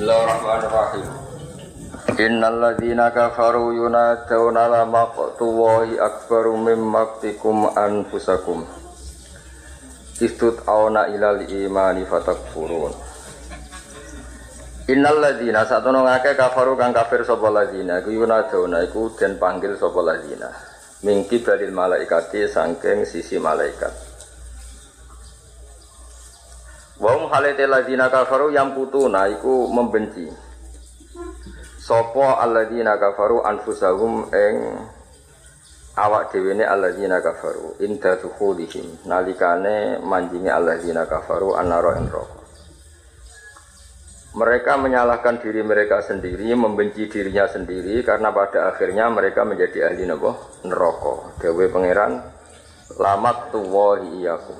Bismillahirrahmanirrahim. Innal ladzina kafaru yunaduna la maqtuwahi akbaru mim maqtikum anfusakum. Istut auna ilal imani fatakfurun. Innal ladzina satono ngake kafaru kang kafir sapa ladzina iku yunaduna iku den panggil sapa ladzina. Mingki balil malaikati sangking sisi malaikat. Wa hum halate kafaru yang putuna iku membenci. Sopo alladzina kafaru anfusahum ing awak dhewe ne alladzina kafaru inda dukhulihim nalikane manjinge alladzina kafaru annara ing Mereka menyalahkan diri mereka sendiri, membenci dirinya sendiri karena pada akhirnya mereka menjadi ahli neraka. Dewe pangeran lamat tuwahi iyakum.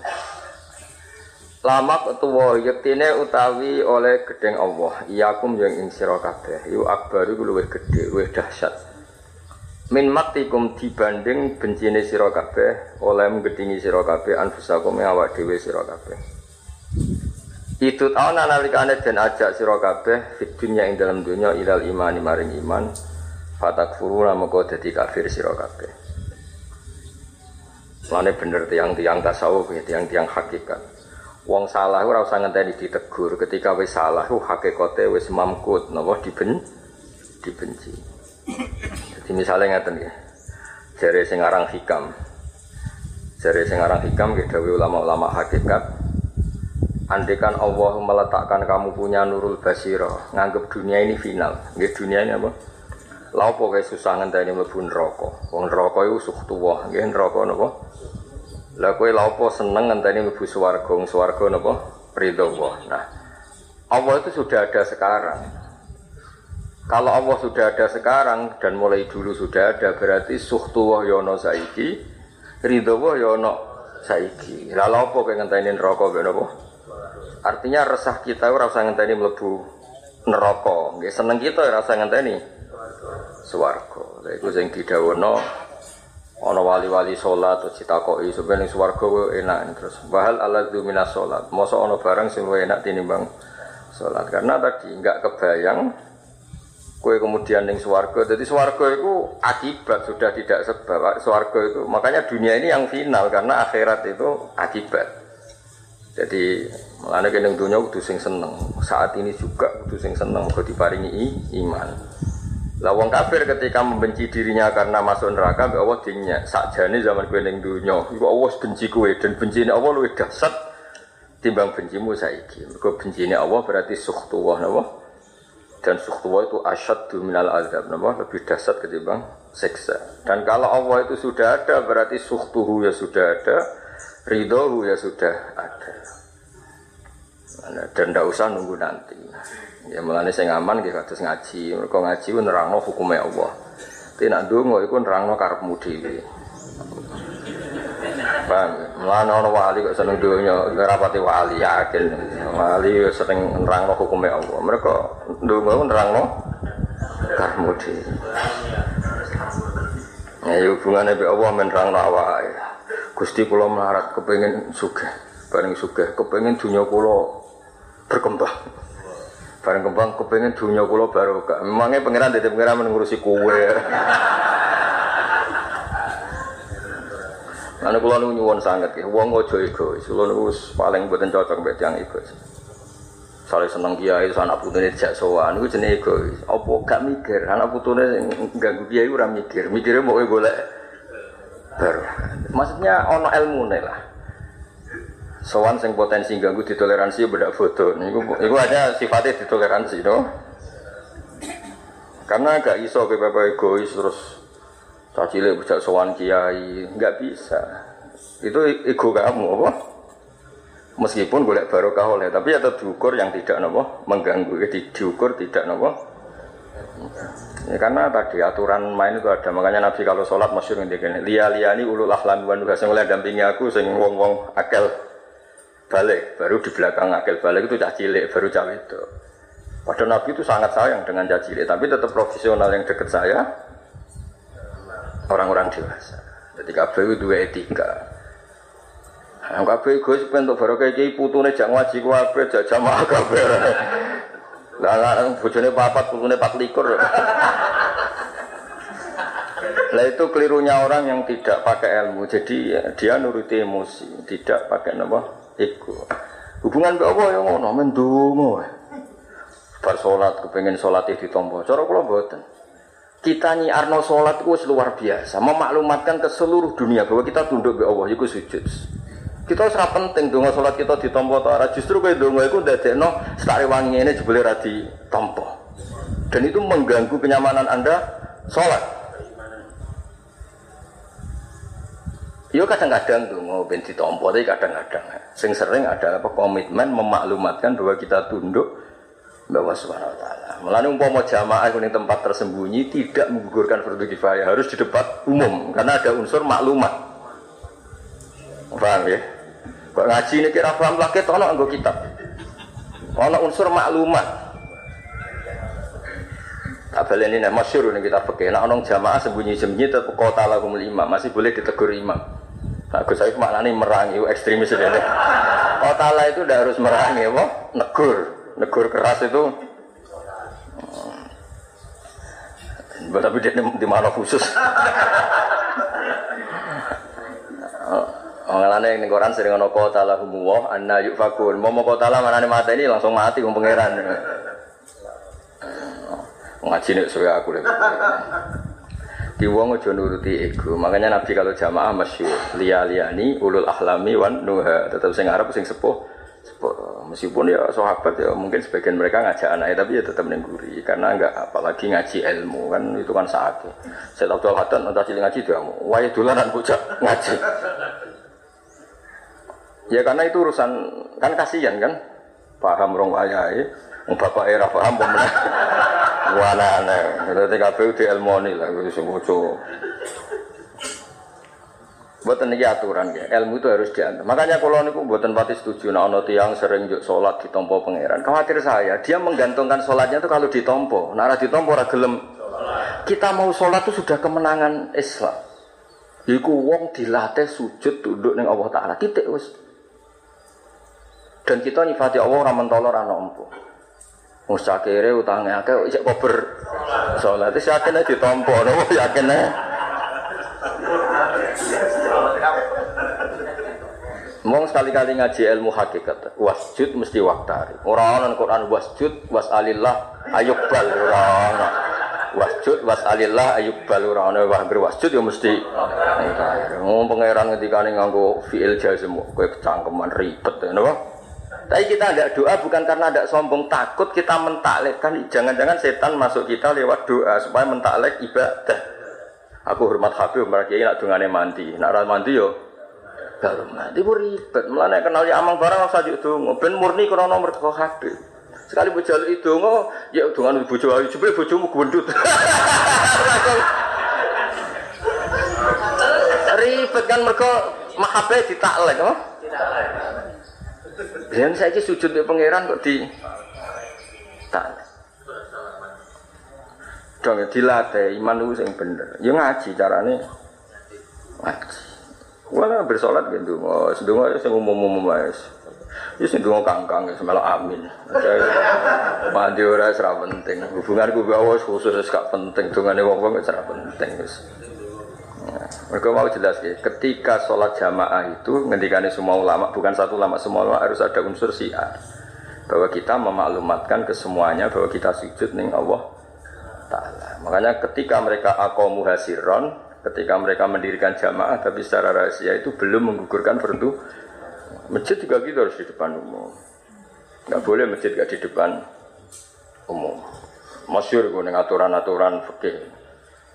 Lamak tuwa yektine utawi oleh gedeng Allah. Iyakum yang ing sira kabeh. Yu akbaru luwih gedhe, luwih dahsyat. Min maktikum dibanding bencine sira kabeh oleh menggedingi sira kabeh anfusakum awak dhewe sira kabeh. Itu tahun analikane den ajak sira kabeh fit dunya ing dalam dunya ilal imani maring iman. Fatakfuruna mengko dadi kafir sira kabeh. Bener tiang-tiang tasawuf tiang-tiang hakikat. Wong salah ora usah ngenteni ditegur, ketika wis salah ku hakikate wis mamkut, napa diben dibenci. Jadi misalnya ngeten ya. Jare sing aran hikam. Jare sing aran hikam nggih dawuh ulama-ulama hakikat. Andekan Allah meletakkan kamu punya nurul basiro, nganggep dunia ini final. Nggih dunia ini apa? Lha apa susah ngenteni mlebu neraka. Wong neraka iku sukhtuwah, nggih neraka napa? Lah kowe lha apa seneng ngenteni mlebu swarga, swarga napa? Ridho Allah. Nah, Allah itu sudah ada sekarang. Kalau Allah sudah ada sekarang dan mulai dulu sudah ada berarti suhtuwah yono ya saiki, ridho Allah yono ya saiki. Lalu apa kowe ngenteni neraka ben apa? Artinya resah kita ora usah ngenteni mlebu neraka. Nggih seneng kita ora usah ngenteni swarga. Lha iku sing didhawuhno Ono wali-wali sholat terus ditakoi sebenarnya swarga enak terus bahal ala minas sholat. Masa ono barang sing enak tinimbang sholat karena tadi nggak kebayang kue kemudian yang swarga. Jadi swarga itu akibat sudah tidak sebab swarga itu. Makanya dunia ini yang final karena akhirat itu akibat. Jadi mana kena dunia kudu sing seneng. Saat ini juga kudu sing seneng kudu diparingi iman. Lah wong kafir ketika membenci dirinya karena masuk neraka, mbak Allah dinya sakjane zaman kowe ning donya, iku Allah benci kowe dan bencine Allah luwih dahsyat timbang bencimu saiki. Mergo bencine Allah berarti sukhtuwah napa? Dan sukhtuwah itu asyaddu minal azab napa? Lebih dahsyat ketimbang seksa. Dan kalau Allah itu sudah ada berarti sukhtuhu ya sudah ada, ridhohu ya sudah ada. Dan tidak usah nunggu nanti. Ya mulane saya ngaman nggih kados ngaji. Mergo ngaji ku nerangno hukume Allah. Tapi nak ndonga iku nerangno karepmu dhewe. Bang, mulane ana wali kok seneng donya, ora pati wali yakin. Wali sering nerangno hukume Allah. Mereka ndonga ku nerangno karepmu dhewe. Ya hubungannya be Allah menerangno awake. Gusti kula melarat kepengin sugih, bareng sugih kepengin dunya kula berkembang. Bareng kembang kepengen dunia kulo baru. Memangnya pangeran dari pangeran mengurusi kue. Lalu kulo nu nyuwun sangat ya, wong ojo egois. Kulo nu paling buatan cocok mbek yang egois. Soalnya seneng kiai, anak putune dijak sowan, itu jenis egois. Apa gak mikir, anak putune ganggu kiai ora mikir, mikirnya mau golek baru. Maksudnya ono ilmu lah. Sowan sing potensi ganggu ditoleransi beda foto. Iku iku aja sifatnya ditoleransi, no? Karena gak iso ke bapak egois terus cacile bisa sowan kiai, nggak bisa. Itu ego kamu apa? Meskipun golek barokah oleh, tapi ada diukur yang tidak nopo mengganggu, ya, diukur tidak nopo. Ya, karena tadi aturan main itu ada, makanya Nabi kalau sholat masyur ngendikane, liya liyani ulul ahlan wa nuha sing oleh dampingi aku sing wong-wong akal balik, baru di belakang akil balik itu cah cilik, baru cah itu. Padahal Nabi itu sangat sayang dengan cah cilik, tapi tetap profesional yang dekat saya orang-orang dewasa. Jadi kabeh dua etika. Yang kabeh gue untuk baru kayak putu nih jangan ngaji kabeh, jak jamaah kabeh. Lah lah bojone papat, pulune 24. Lah itu kelirunya orang yang tidak pakai ilmu. Jadi ya, dia nuruti emosi, tidak pakai nama ego. Hubungan mbek apa ya ngono, men donga. Bar salat kepengin salate ditampa. Cara kula mboten. Kita nyiarno salat itu luar biasa, memaklumatkan ke seluruh dunia bahwa kita tunduk ke Allah, itu sujud. Kita serap penting donga salat kita ditampa ta ora, justru kowe donga iku ndadekno setare wangi ini jebule ra ditampa. Dan itu mengganggu kenyamanan Anda salat. Yo kadang-kadang tuh mau ben ditompo tapi kadang-kadang. Sing sering ada apa komitmen memaklumatkan bahwa kita tunduk bahwa Subhanahu wa taala. Mulane umpama jamaah di tempat tersembunyi tidak menggugurkan fardu kifayah, harus di tempat umum karena ada unsur maklumat. Paham ya? Kok ngaji ini kira paham lagi tono anggo kitab. Ono unsur maklumat. Tabel ini nih masyur ini kita pakai. Nah, orang jamaah sembunyi-sembunyi tetap kota lagu imam masih boleh ditegur imam. Nah, Gus Saif maknanya merangi ekstremis ini. Oh tala itu udah harus merangi, apa? Negur, negur keras itu. Hmm. Tapi dia di mana khusus? Mengalami yang koran sering ngono kota lah anna yuk fakun. Mau mau kota lah mana mati ini langsung mati kum pangeran. Ngaji nih suwe aku deh. Di wong aja nuruti ego. Makanya Nabi kalau jamaah masyhur liya liyani ulul ahlami wan nuha. Tetap sing Arab sing sepuh. sepuh. Meskipun ya sahabat ya mungkin sebagian mereka ngajak anaknya tapi ya tetap nengguri karena enggak apalagi ngaji ilmu kan itu kan saat saya tahu tuh hatan entah cilik ngaji dia mau wah dolanan bocah ngaji ya karena itu urusan kan kasihan kan paham rong ayai bapak era paham pemenang Wana aneh. Berarti KPU di Elmoni lah, itu semuanya. Buatan ini aturan ya, ilmu itu harus diantar. Makanya kalau niku buatan pati setuju, nah ono tiang sering juk sholat ditompo pangeran. Khawatir saya, dia menggantungkan sholatnya itu kalau ditompo. Nah ditompo ragelem. Kita mau sholat itu sudah kemenangan Islam. Iku wong dilatih sujud tunduk ning Allah Taala. Titik wis. Dan kita nyifati Allah ora mentolo ora nampa. Musakire utangnya akeh cek kober salat itu yakin aja ditampa nopo yakin Mong sekali-kali ngaji ilmu hakikat, wasjud mesti waktari. Orang orang Quran wasjud wasalillah ayubbal orang wasjud wasalillah ayubbal orang orang wah berwasjud ya mesti. Ngomong pangeran ini nganggo fiil jazm, kue kecangkeman ribet, ya, tapi kita tidak doa bukan karena tidak sombong, takut kita mentaklekkan. Jangan-jangan setan masuk kita lewat doa supaya mentaklek ibadah. Aku hormat Habib, mereka ini nak dungane mandi. Nak mandi yo, baru mandi bu ribet. Mulanya kenal ya amang barang saja itu, ben murni krono mereka Habib. Sekali bujal itu ngo, ya dengan bujo ayu, coba bujomu gendut. ribet kan mereka mahabbah ditaklek, oh? Ditaklek. Dan saya ini sujud di pangeran kok di tak. Dong dilatih iman itu yang bener. Ya ngaji carane ngaji. Wala bersolat gitu. Oh, sedungo ya sing umum-umum wae. Ya sing kangkang ya melok amin. Mandi ora ora penting. Hubunganku ku Allah khusus gak penting. Dongane wong-wong ora penting wis. Mereka mau jelas ya, ketika sholat jamaah itu ngendikane semua ulama, bukan satu ulama, semua ulama harus ada unsur syiar. Bahwa kita memaklumatkan ke semuanya bahwa kita sujud ning Allah Ta'ala. Makanya ketika mereka akomu hasiron, ketika mereka mendirikan jamaah tapi secara rahasia itu belum menggugurkan fardu. Masjid juga gitu harus di depan umum. Nggak boleh masjid gak di depan umum. Masyur gue aturan-aturan fikih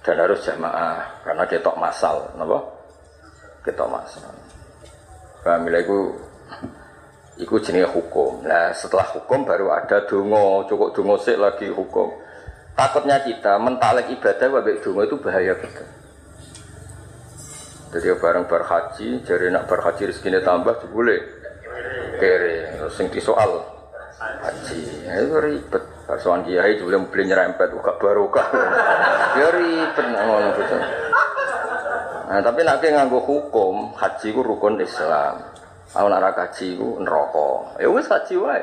dan harus jamaah karena ketok masal, napa? Ketok masal. Kamilah itu Iku jenis hukum. Nah setelah hukum baru ada dungo, cukup dungo sih lagi hukum. Takutnya kita mentalek ibadah wabek dungo itu bahaya betul. Jadi bareng berhaji, jadi nak berhaji rezeki tambah boleh kere, sing soal haji, nah, itu ribet. Soal kiai juga beli nyerempet, buka barokah. ya ribet ngono bocah. Nah, tapi nak nganggo hukum, haji ku rukun Islam. Aku nak haji ku neraka. Ya wis haji wae.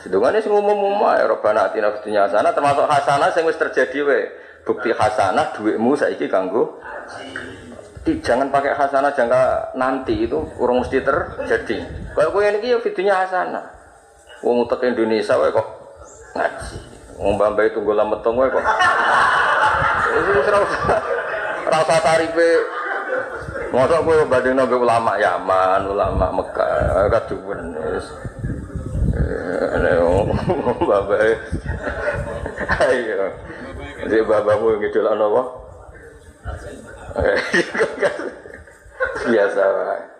Sedungane sing umum-umum ae robana atina fid dunya hasanah termasuk hasanah sing wis terjadi wae. Bukti hasanah duitmu saiki kanggo jangan pakai hasanah jangka nanti itu urung mesti terjadi. Kayak kowe ini ya videonya hasanah. Wong utek Indonesia wae kok Wong mbambai tunggu lametong wae kok. Usah tarife Masa gue banding nabi ulama Yaman, ulama Mekah, kaduwen wis. Eh, bapak, ayo, jadi bapakmu ngidol apa? Biasa wae.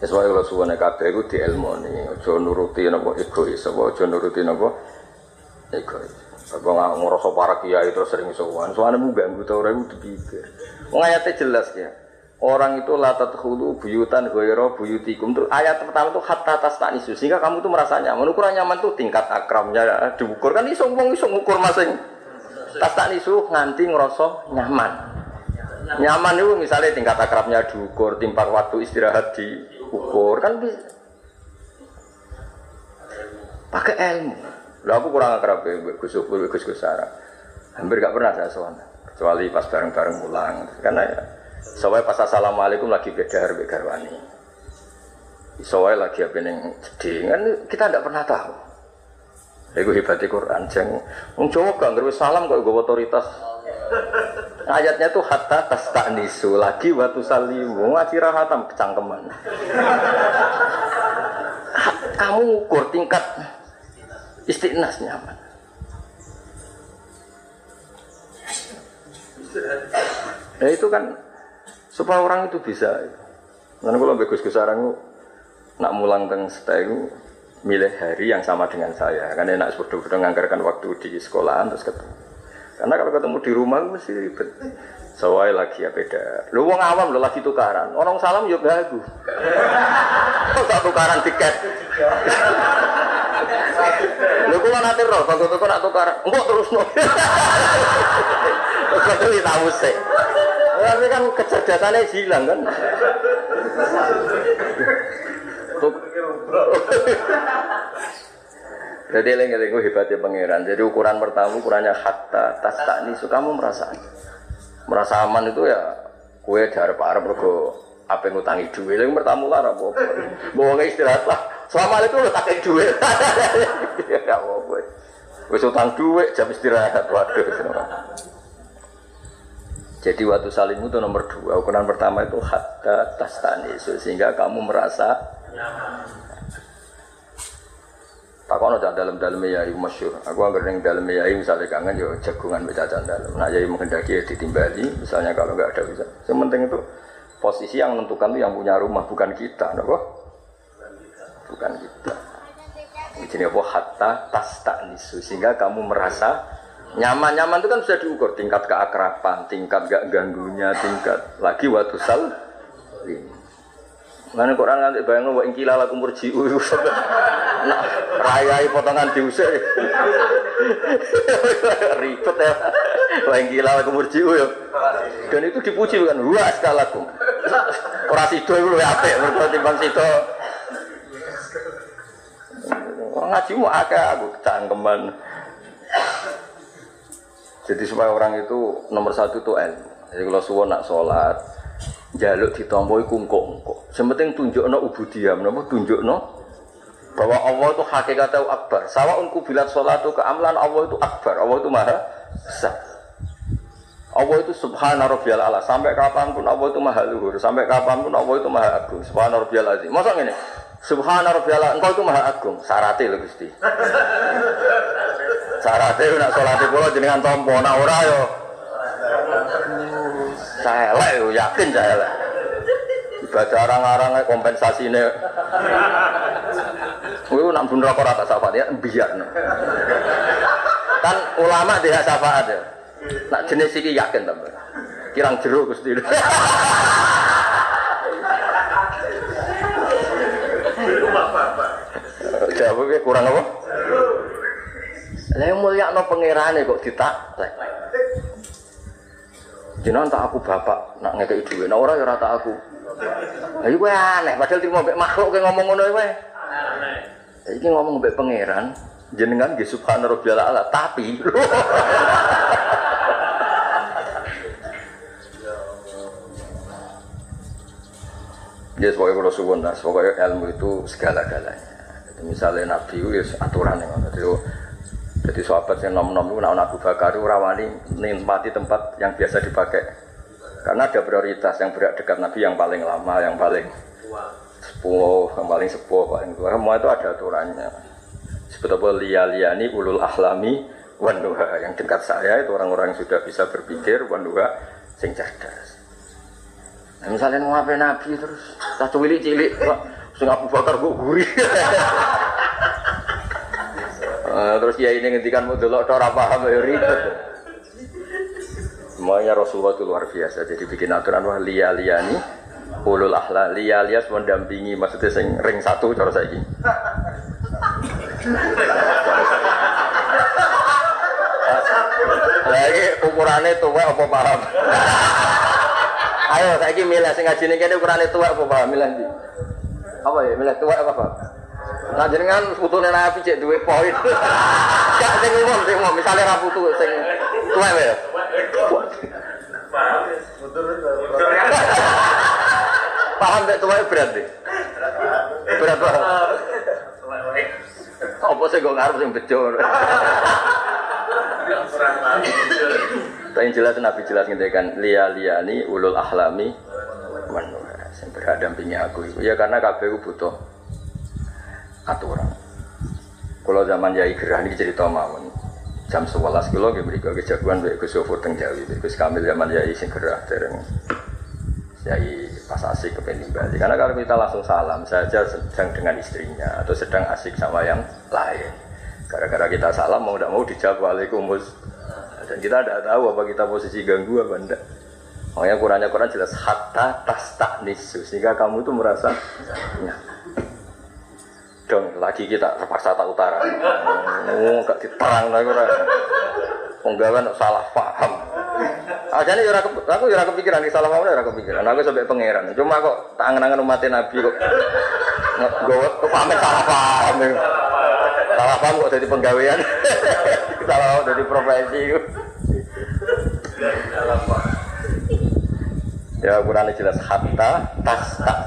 Wis wae kula kabeh iku dielmoni, aja nuruti napa egois, apa aja nuruti napa egois. Apa nggak ngerasa para kiai terus sering sowan, soalnya mu ganggu tau ora dipikir. Wong ayatnya jelas ya. Orang itu latat hulu buyutan goyro buyutikum. Tuh ayat pertama tuh hatta tas nisu sehingga kamu tuh merasa nyaman. Ukuran nyaman tuh tingkat akramnya diukur. Kan iso ngukur masing tas nisu nganti ngerasa nyaman. Nyaman itu misalnya tingkat akrabnya diukur timpak waktu istirahat diukur kan pakai ilmu. Lalu aku kurang akrab ya Gus Gus Gus Gus hampir gak pernah saya soal kecuali pas bareng-bareng pulang. Karena ya soalnya pas assalamualaikum lagi beda harga garwani. Soalnya lagi apa yang sedih kan kita tidak pernah tahu. Iku hebatnya Quran jeng. Jawa gak ngerti salam kok gue otoritas ayatnya tuh hatta tas tak nisu lagi waktu salimu ngaji rahatam kecangkeman kamu ukur tingkat istiqnas nyaman Ya itu kan supaya orang itu bisa. Nanti kalau bagus ke sarang nak mulang teng setegu milih hari yang sama dengan saya. Karena enak sudah nganggarkan waktu di sekolahan terus ketemu. Karena kalau ketemu di rumah mesti ribet. Soalnya lagi ya beda. Lu wong awam lo lagi tukaran. Orang salam yuk bagus. Kok tak tukaran tiket? Lu kok nanti roh, kalau tuh nak tukaran, enggak terus no. Kau itu tahu sih. Tapi kan kecerdasannya hilang kan. Jadi eling gue hebatnya pangeran. Jadi ukuran pertama ukurannya hatta tas tak nih. Kamu merasa merasa aman itu ya kue dari para bergo apa yang ngutangi duit. Yang pertama lah apa bawa istirahat lah. Selama itu udah pakai duit. Ya apa wes utang duit jam istirahat. Waduh jadi waktu saling itu nomor dua. Ukuran pertama itu hatta tastani sehingga kamu merasa takono cak dalam dalam yai masyur. Aku anggar neng dalam yai misalnya kangen yo jagungan baca dalam. Nah yai menghendaki ya ditimbali. Misalnya kalau nggak ada bisa. Yang penting itu posisi yang menentukan itu yang punya rumah bukan kita, nopo? Bukan kita. Jadi apa hatta tas tak nisu sehingga kamu merasa nyaman nyaman itu kan sudah diukur tingkat keakraban, tingkat gak ganggunya, tingkat lagi waktu sal. Mana Quran nanti bayang wa ingkila laku murjiu Nah, rayai potongan diusir. Ribet ya. Wa ingkila laku murjiu ya. Dan itu dipuji kan wa askalakum. Ora sido iku luwih apik mergo timbang sido. Ngaji mu akeh aku cangkeman. Jadi supaya orang itu nomor satu itu ilmu. Jadi kalau suwon nak sholat, jaluk ditompo iku engko-engko. Sementing tunjukno ubudiyah, menapa tunjukno bahwa Allah itu hakikatnya akbar. Sawa unku bilat sholatu ke amlan Allah itu akbar. Allah itu maha besar. Allah itu subhana rabbiyal ala. Sampai kapan pun Allah itu maha luhur. Sampai kapan pun Allah itu maha agung. Subhana rabbiyal azim. Masa ini? Subhana rabbiyal. Engkau itu maha agung. Syaratnya lho Gusti. Syaratnya nak sholat kula jenengan tompo. Nah ora yo. Saya yo yakin saya lah. Ibadah arang-arang kompensasi ini. Gue nak bunuh rokok rata syafaat ya biar. Kan ulama tidak syafaat ya. Nak jenis ini yakin tambah. Kirang jeruk gusti. Jawabnya kurang apa? Lah mulia no pangerane kok ditaklek. Jenengan tak aku bapak nak ngekeki dhuwit. Nah ora ya ora tak aku. Lah iku aneh padahal trimo mek makhluk ke ngomong ngono wae. Ini ngomong mbek pangeran, jenengan nggih subhana rabbiyal ala, tapi Ya, pokoknya kalau suwun lah, pokoknya ilmu itu segala-galanya. Misalnya Nabi itu ya aturan yang ada. Jadi, sahabat yang nom-nom itu, nak Abu Bakar rawani nikmati tempat yang biasa dipakai. Karena ada prioritas yang berat dekat Nabi yang paling lama, yang paling sepuh, yang paling sepuh, paling tua. Semua itu ada aturannya. Sebetulnya lia-liani ulul ahlami wanuha. Yang dekat saya itu orang-orang yang sudah bisa berpikir wanuha sing cerdas. Nah, misalnya mau apa Nabi terus tak cilik cilik, sing Abu Bakar gue gurih. Uh, terus ya ini ngendikan mau dulu ora paham ya ribet. Semuanya Rasulullah itu luar biasa. Jadi bikin aturan wah lia liani ulul ahla lia lias mendampingi maksudnya sing ring satu cara saya. Lagi ukurannya tua apa paham? Ayo saya ini milih sing ngaji ini ukurannya tua apa paham milih? Apa ya milih tua apa paham? Nah jenengan putune nabi cek duwe poin. Gak sing umum sing umum misale ra putu sing tuwa ya. Paham nek tuwa berat deh. Berat paham. Apa sih kok ngarep sing bejo. Tapi jelas Nabi jelas ngendikan liya liyani ulul ahlami manuha sing berhadampingi aku itu. Ya karena kabeh butuh aturan. Kalau zaman Yai Gerah ini cerita mawon. Jam 11 kilo gue beri gue jagoan gue Gus Yofur teng Jawi, Gus Kamil zaman Yai sing Gerah dereng Yai pas asik ke Bali. Karena kalau kita langsung salam saja sedang dengan istrinya atau sedang asik sama yang lain. Gara-gara kita salam mau tidak mau dijawab Waalaikumsalam. Dan kita tidak tahu apa kita posisi ganggu apa enggak. Makanya Qurannya Quran jelas hatta tas tak nisu sehingga kamu itu merasa nyaman dong lagi kita terpaksa tak utara. Oh gak diterang lah ora penggawean salah paham. Aja nih aku aku jurah kepikiran di salah paham jurah kepikiran. Aku sampai pangeran. Cuma kok tangan-tangan umat nabi kok gue kok pamit salah paham salah paham kok jadi penggawean. Salah paham jadi profesi ya Quran jelas hatta tas tak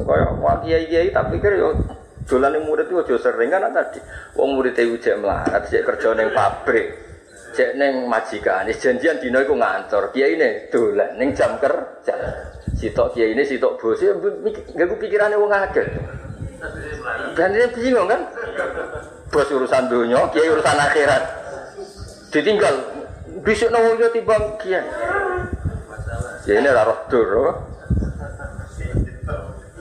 kaya wah kiai kiai tak pikir yo dolan yang murid itu sering. Kan tadi wong murid itu cek melarat cek kerja neng pabrik cek neng majikan. Janjian dino itu ngantor. Kiai ini dolan neng jam kerja. Sitok kiai ini sitok bos. Ya gak pikirannya wong agak dan dia bingung kan? Bos urusan dunia kiai urusan akhirat. Ditinggal besok nongol tiba kiai. Ya ini roh dur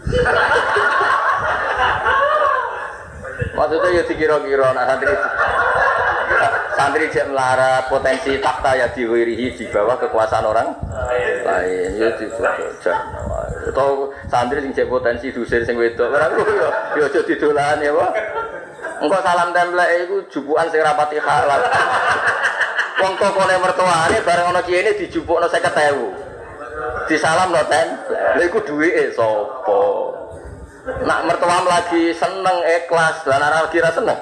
Maksudnya ya dikira-kira nah santri santri jek melarat potensi takta ya diwirihi di bawah kekuasaan orang lain. Ya dicoba atau santri sing jek potensi dusir sing wedok ora ku ya ya aja didolan ya Pak engko salam templek iku jupukan sing rapati halal wong tokone mertuane bareng ana kiyene dijupukno 50.000 disalamno templek. Lha iku duwike sapa Nak mertuam lagi seneng ikhlas, dan anak rasa seneng.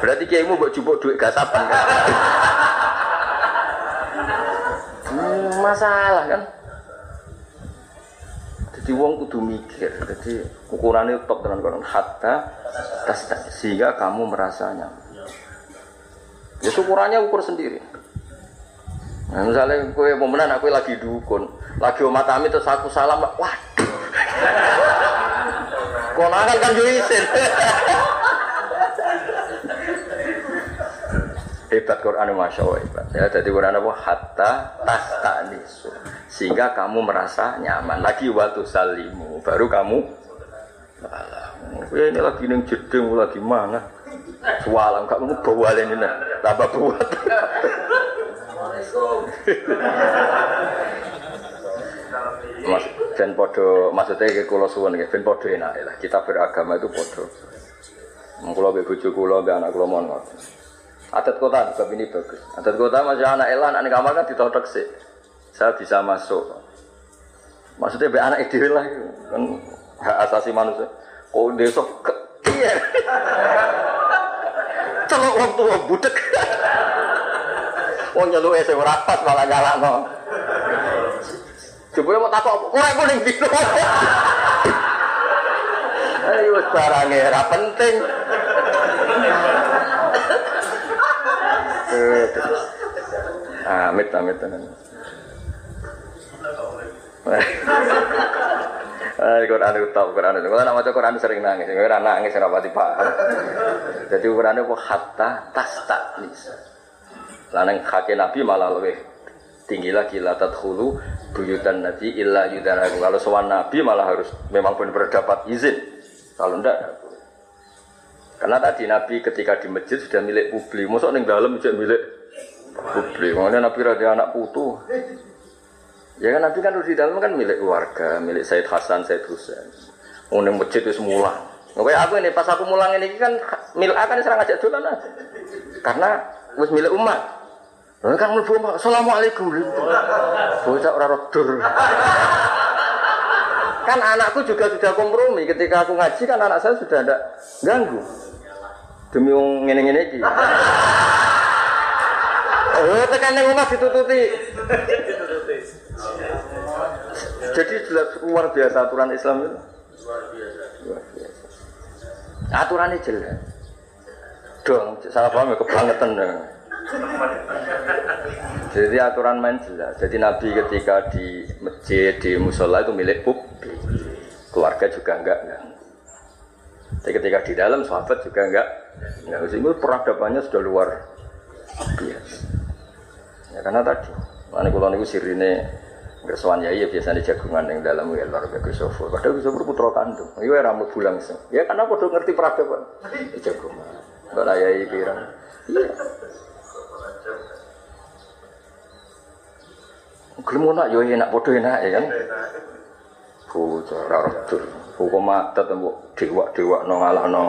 Berarti kiaimu buat jupuk duit gasapan kan? Hmm, masalah kan? Jadi wong kudu mikir, jadi ukurannya top dengan koran hatta sehingga kamu merasa nyaman. Ya ukurannya ukur sendiri. Nah, misalnya kue pemenang aku lagi dukun, lagi kami terus aku salam, waduh. Konangan kan yo isin. hebat Quran Masya Allah hebat. Ya jadi Quran apa? Hatta tas nisu sehingga kamu merasa nyaman. Lagi waktu salimu baru kamu alah ya ini lagi neng jedeng lagi mana sualam kamu bawa ini nah tambah buat Mas, ben podo maksudnya ke kulo suwon ya ben podo enak lah kita beragama itu podo kulo be bojo kulo be anak kulo mon adat kota bab ini bagus. Adat kota masih anak elan anak kamar kan ditotok sih saya bisa masuk. Maksudnya be anak ideal lah kan hak asasi manusia. Kok besok iya. Celuk wong tua budek. Wong nyeluke sing ora malah nyalakno. Jebule mau takok korek kuning piro. Ayo wis barange ora penting. Amit amit tenan. Ah, Quran itu tahu Quran itu. Kalau nama Quran sering nangis, Quran nangis rapati paham. Jadi Quran itu hatta tas tak bisa. Lanang kaki Nabi malah lebih tinggi lagi la tadkhulu buyutan nabi illa yudanakum. Kalau sowan Nabi malah harus memang benar-benar dapat izin. Kalau enggak karena tadi Nabi ketika di masjid sudah milik publik, masuk ning dalam juga milik publik. Makanya Nabi raja anak putu. Ya kan Nabi kan di dalam kan milik keluarga, milik Said Hasan, Said Husain. Oh masjid itu mulang. Kayak aku ini pas aku mulang ini kan milik akan serang aja dolan aja. Karena wis milik umat. Lalu kan mlebu Assalamualaikum. Bocah ora rodur. kan anakku juga sudah kompromi ketika aku ngaji kan anak saya sudah ada ganggu demi wong ngene-ngene iki. Oh, tekan ning omah ditututi. Jadi jelas luar biasa aturan Islam itu. Luar biasa. Aturannya jelas. Dong, salah paham ya kebangetan dong. Jadi aturan main jelas. Jadi Nabi ketika di masjid di musola itu milik publik. Keluarga juga enggak enggak. Tapi ketika di dalam sahabat juga enggak. Nah, itu peradabannya sudah luar biasa. Ya karena tadi, mana kalau niku sirine Gersuan ya iya biasanya jagungan yang dalam ya luar biasa Gusofur. Padahal Gusofur putra kandung. Iya rambut bulang sih. Ya karena aku ngerti peradaban. Jagungan. Kalau iya pirang. Iya. Gelem nak yo enak padha enak ya kan. Bocah ora redur. Hukum adat mbok dewa-dewa no ngalahno.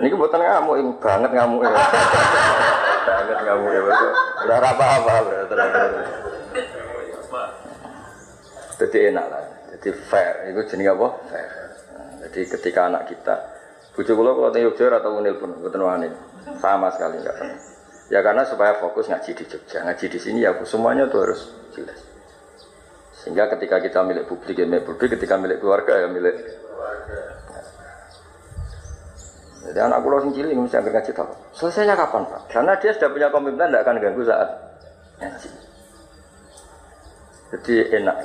Niki mboten ngamuk banget ngamuk ya. banget ngamuk ya. Ora apa-apa. Jadi enak lah. Jadi fair. Itu jenis apa? Fair. jadi ketika anak kita Bujuk kula kalau teng Yogyakarta atau Unil pun mboten wani. Sama sekali enggak pernah. Ya karena supaya fokus ngaji di Jogja, ngaji di sini ya semuanya tuh harus jelas. Sehingga ketika kita milik publik ya milik publik, ketika milik keluarga ya milik Jadi anak pulau sing cilik mesti angker ngaji tahu. Selesainya kapan pak? Karena dia sudah punya komitmen tidak akan ganggu saat ngaji. Jadi enak.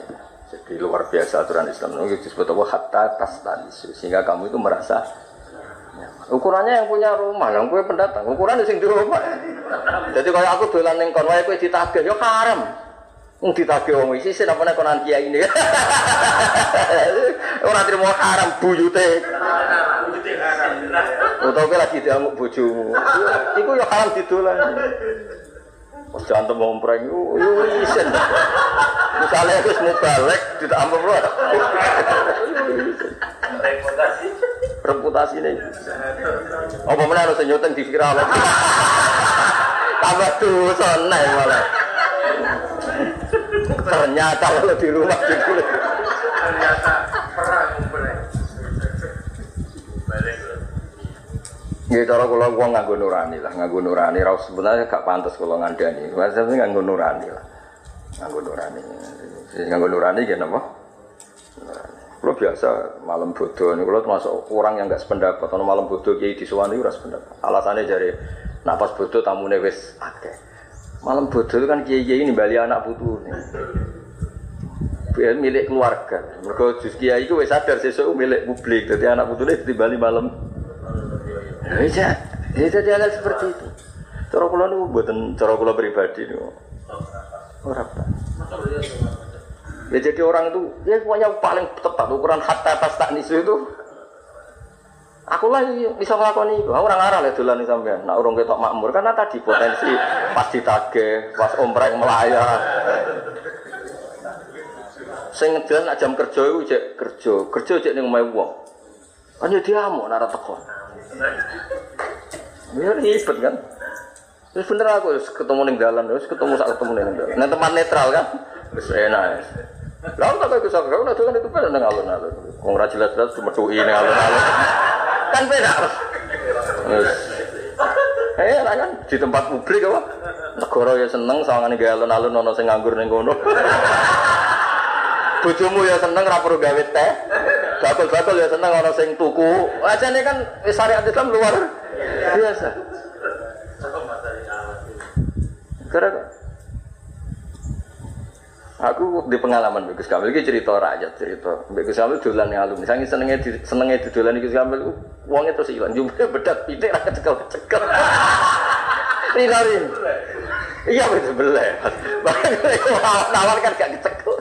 Jadi luar biasa aturan Islam. Itu disebut apa? Hatta tas Sehingga kamu itu merasa Ukurannya yang punya rumah, yang punya pendatang. Ukuran sing di rumah. Jadi kalau aku dolan ning kon wae kowe ditagih yo haram. Wong ditagih wong isi sing apa nek kon ini. Ora trimo haram buyute. Buyute haram. Utawa kowe lagi diamuk bojomu. Iku yo haram didolan. Pas jantem ngompreng yo isen. Misalnya wis mau balik ditampung lho. Reputasi reputasi ini. Apa mana harus nyuteng di viral? Tambah dosa nih malah. Ternyata kalau di rumah gitu. Ternyata perang Ya cara kula wong nganggo nurani lah, nganggo nurani ra sebenarnya gak pantas kula ngandani. Maksudnya nganggo nurani lah. Nganggo nurani. Nganggo nurani napa? Kalau biasa malam bodoh ini kalau termasuk orang yang nggak sependapat. Kalau malam bodoh kiai di Suwani ras sependapat. Alasannya dari napas bodoh tamu wes akeh. Malam bodoh itu kan kiai kiai ini bali anak putu Biar milik keluarga. Mereka jus kiai itu wes sadar sesuatu milik publik. Jadi anak putu ini di Bali malam. Bisa, ya jadi hal seperti itu. Cara kula niku mboten cara kula pribadi niku. Ora apa. Ya jadi orang itu, ya pokoknya paling tepat ukuran hatta atas tak nisu itu. Aku lah bisa melakukan itu. Aku orang arah lah dulu nih sampean. Nah orang ketok makmur karena tadi potensi pas ditage, pas ompreng melayar. Saya ngejalan nak jam kerja itu cek kerja, kerja cek nih mau uang. Kan ya dia mau nara teko. Ya ribet kan. Terus bener aku ketemu nih jalan, terus ketemu saat ketemu nih jalan. Nah tempat netral kan, terus enak. Lalu tak kisah kau nanti kan itu kan neng alun alun. Wong jelas jelas cuma cuy ini alun alun. kan beda. Eh kan di tempat publik apa? Negara ya seneng sawangane gawe alun-alun ana sing nganggur ning kono. Bojomu ya seneng ra gawe teh. Bakul-bakul ya seneng ana sing tuku. Ajane kan syariat Islam luar biasa. Gara Aku di pengalaman Gus Kamil ini cerita rakyat cerita. Gus Kamil dolan yang alumni. Sangi senengnya di senengnya di dolan Gus Kamil. Uangnya terus hilang. Jumlah bedak pitik rakyat cekel cekel. Rinarin. Iya betul. Bahkan nawar kan gak kecekel.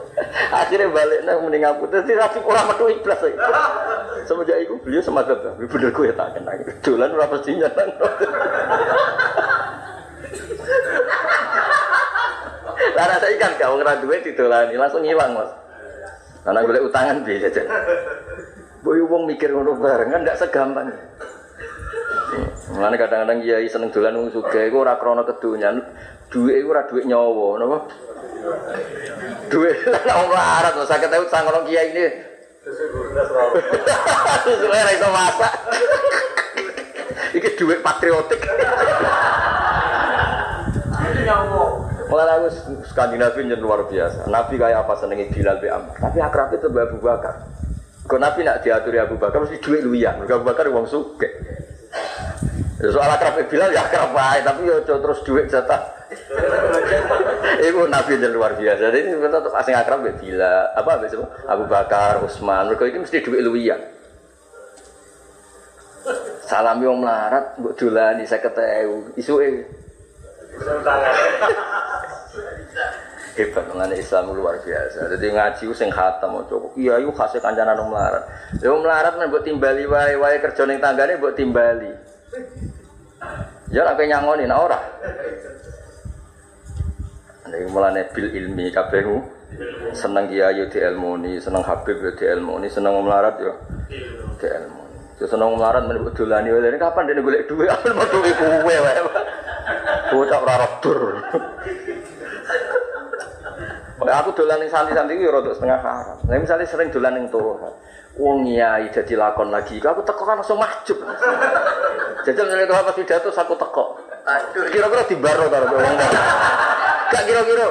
Akhirnya balik nah mending aku terus tapi kurang metu iblas. Semenjak itu beliau lah. Bener gue tak kena. Dolan berapa sih nyata. Karena saya kan gak ngira duit didolani langsung hilang mas. Karena gue utangan biasa aja. Boy wong mikir ngono bareng kan nggak segampang. Mulane kadang-kadang kiai seneng dolan wong sugih iku ora krana kedonyan. Duit iku ora duit nyawa, napa? Lan wong larat lho saged ewu sang orang kiai ini. Sesuai ra iso masak. Iki duit patriotik. Malah aku Skandinavi yang luar biasa. Nabi kayak apa senengi Bilal bi Amr. Tapi akrab itu Abu Bakar. Kau Nabi nak diaturi Abu Bakar mesti duit luian. Abu Bakar uang suke. Ya, soal akrab Bilal ya akrab baik, tapi ya terus duit jatah. Ibu Nabi yang luar biasa. Jadi ini tetap asing akrab Bilal. Apa besok? Abu Bakar, Utsman. Mereka ini mesti duit luian. Salam yang melarat, buat dolani saya ketemu. Isu. Hebat mengenai Islam luar biasa. Jadi ngaji sing khatam mau coba. Iya, yuk kasih kancanan melarat. Ya melarat nih buat timbali wae wae kerja neng tanggane buat timbali. Ya apa nyangoni nah ora. Nek mulane bil ilmi kabehmu seneng kiai di ilmuni, seneng Habib di ilmuni, seneng om melarat yo di ilmuni. Yo seneng melarat men dolani wae. Kapan dene golek dhuwit? Aku mau dhuwit kowe wae. Bocah ora. Aku dolan ning santi-santi iki rada setengah haram. Nah, misalnya sering dolan ning toha. Wong nyai dadi lakon lagi. Aku teko kan langsung mahjub. Jajal nek toha pas pidato aku teko. Kira-kira dibaro karo wong. Gak kira-kira.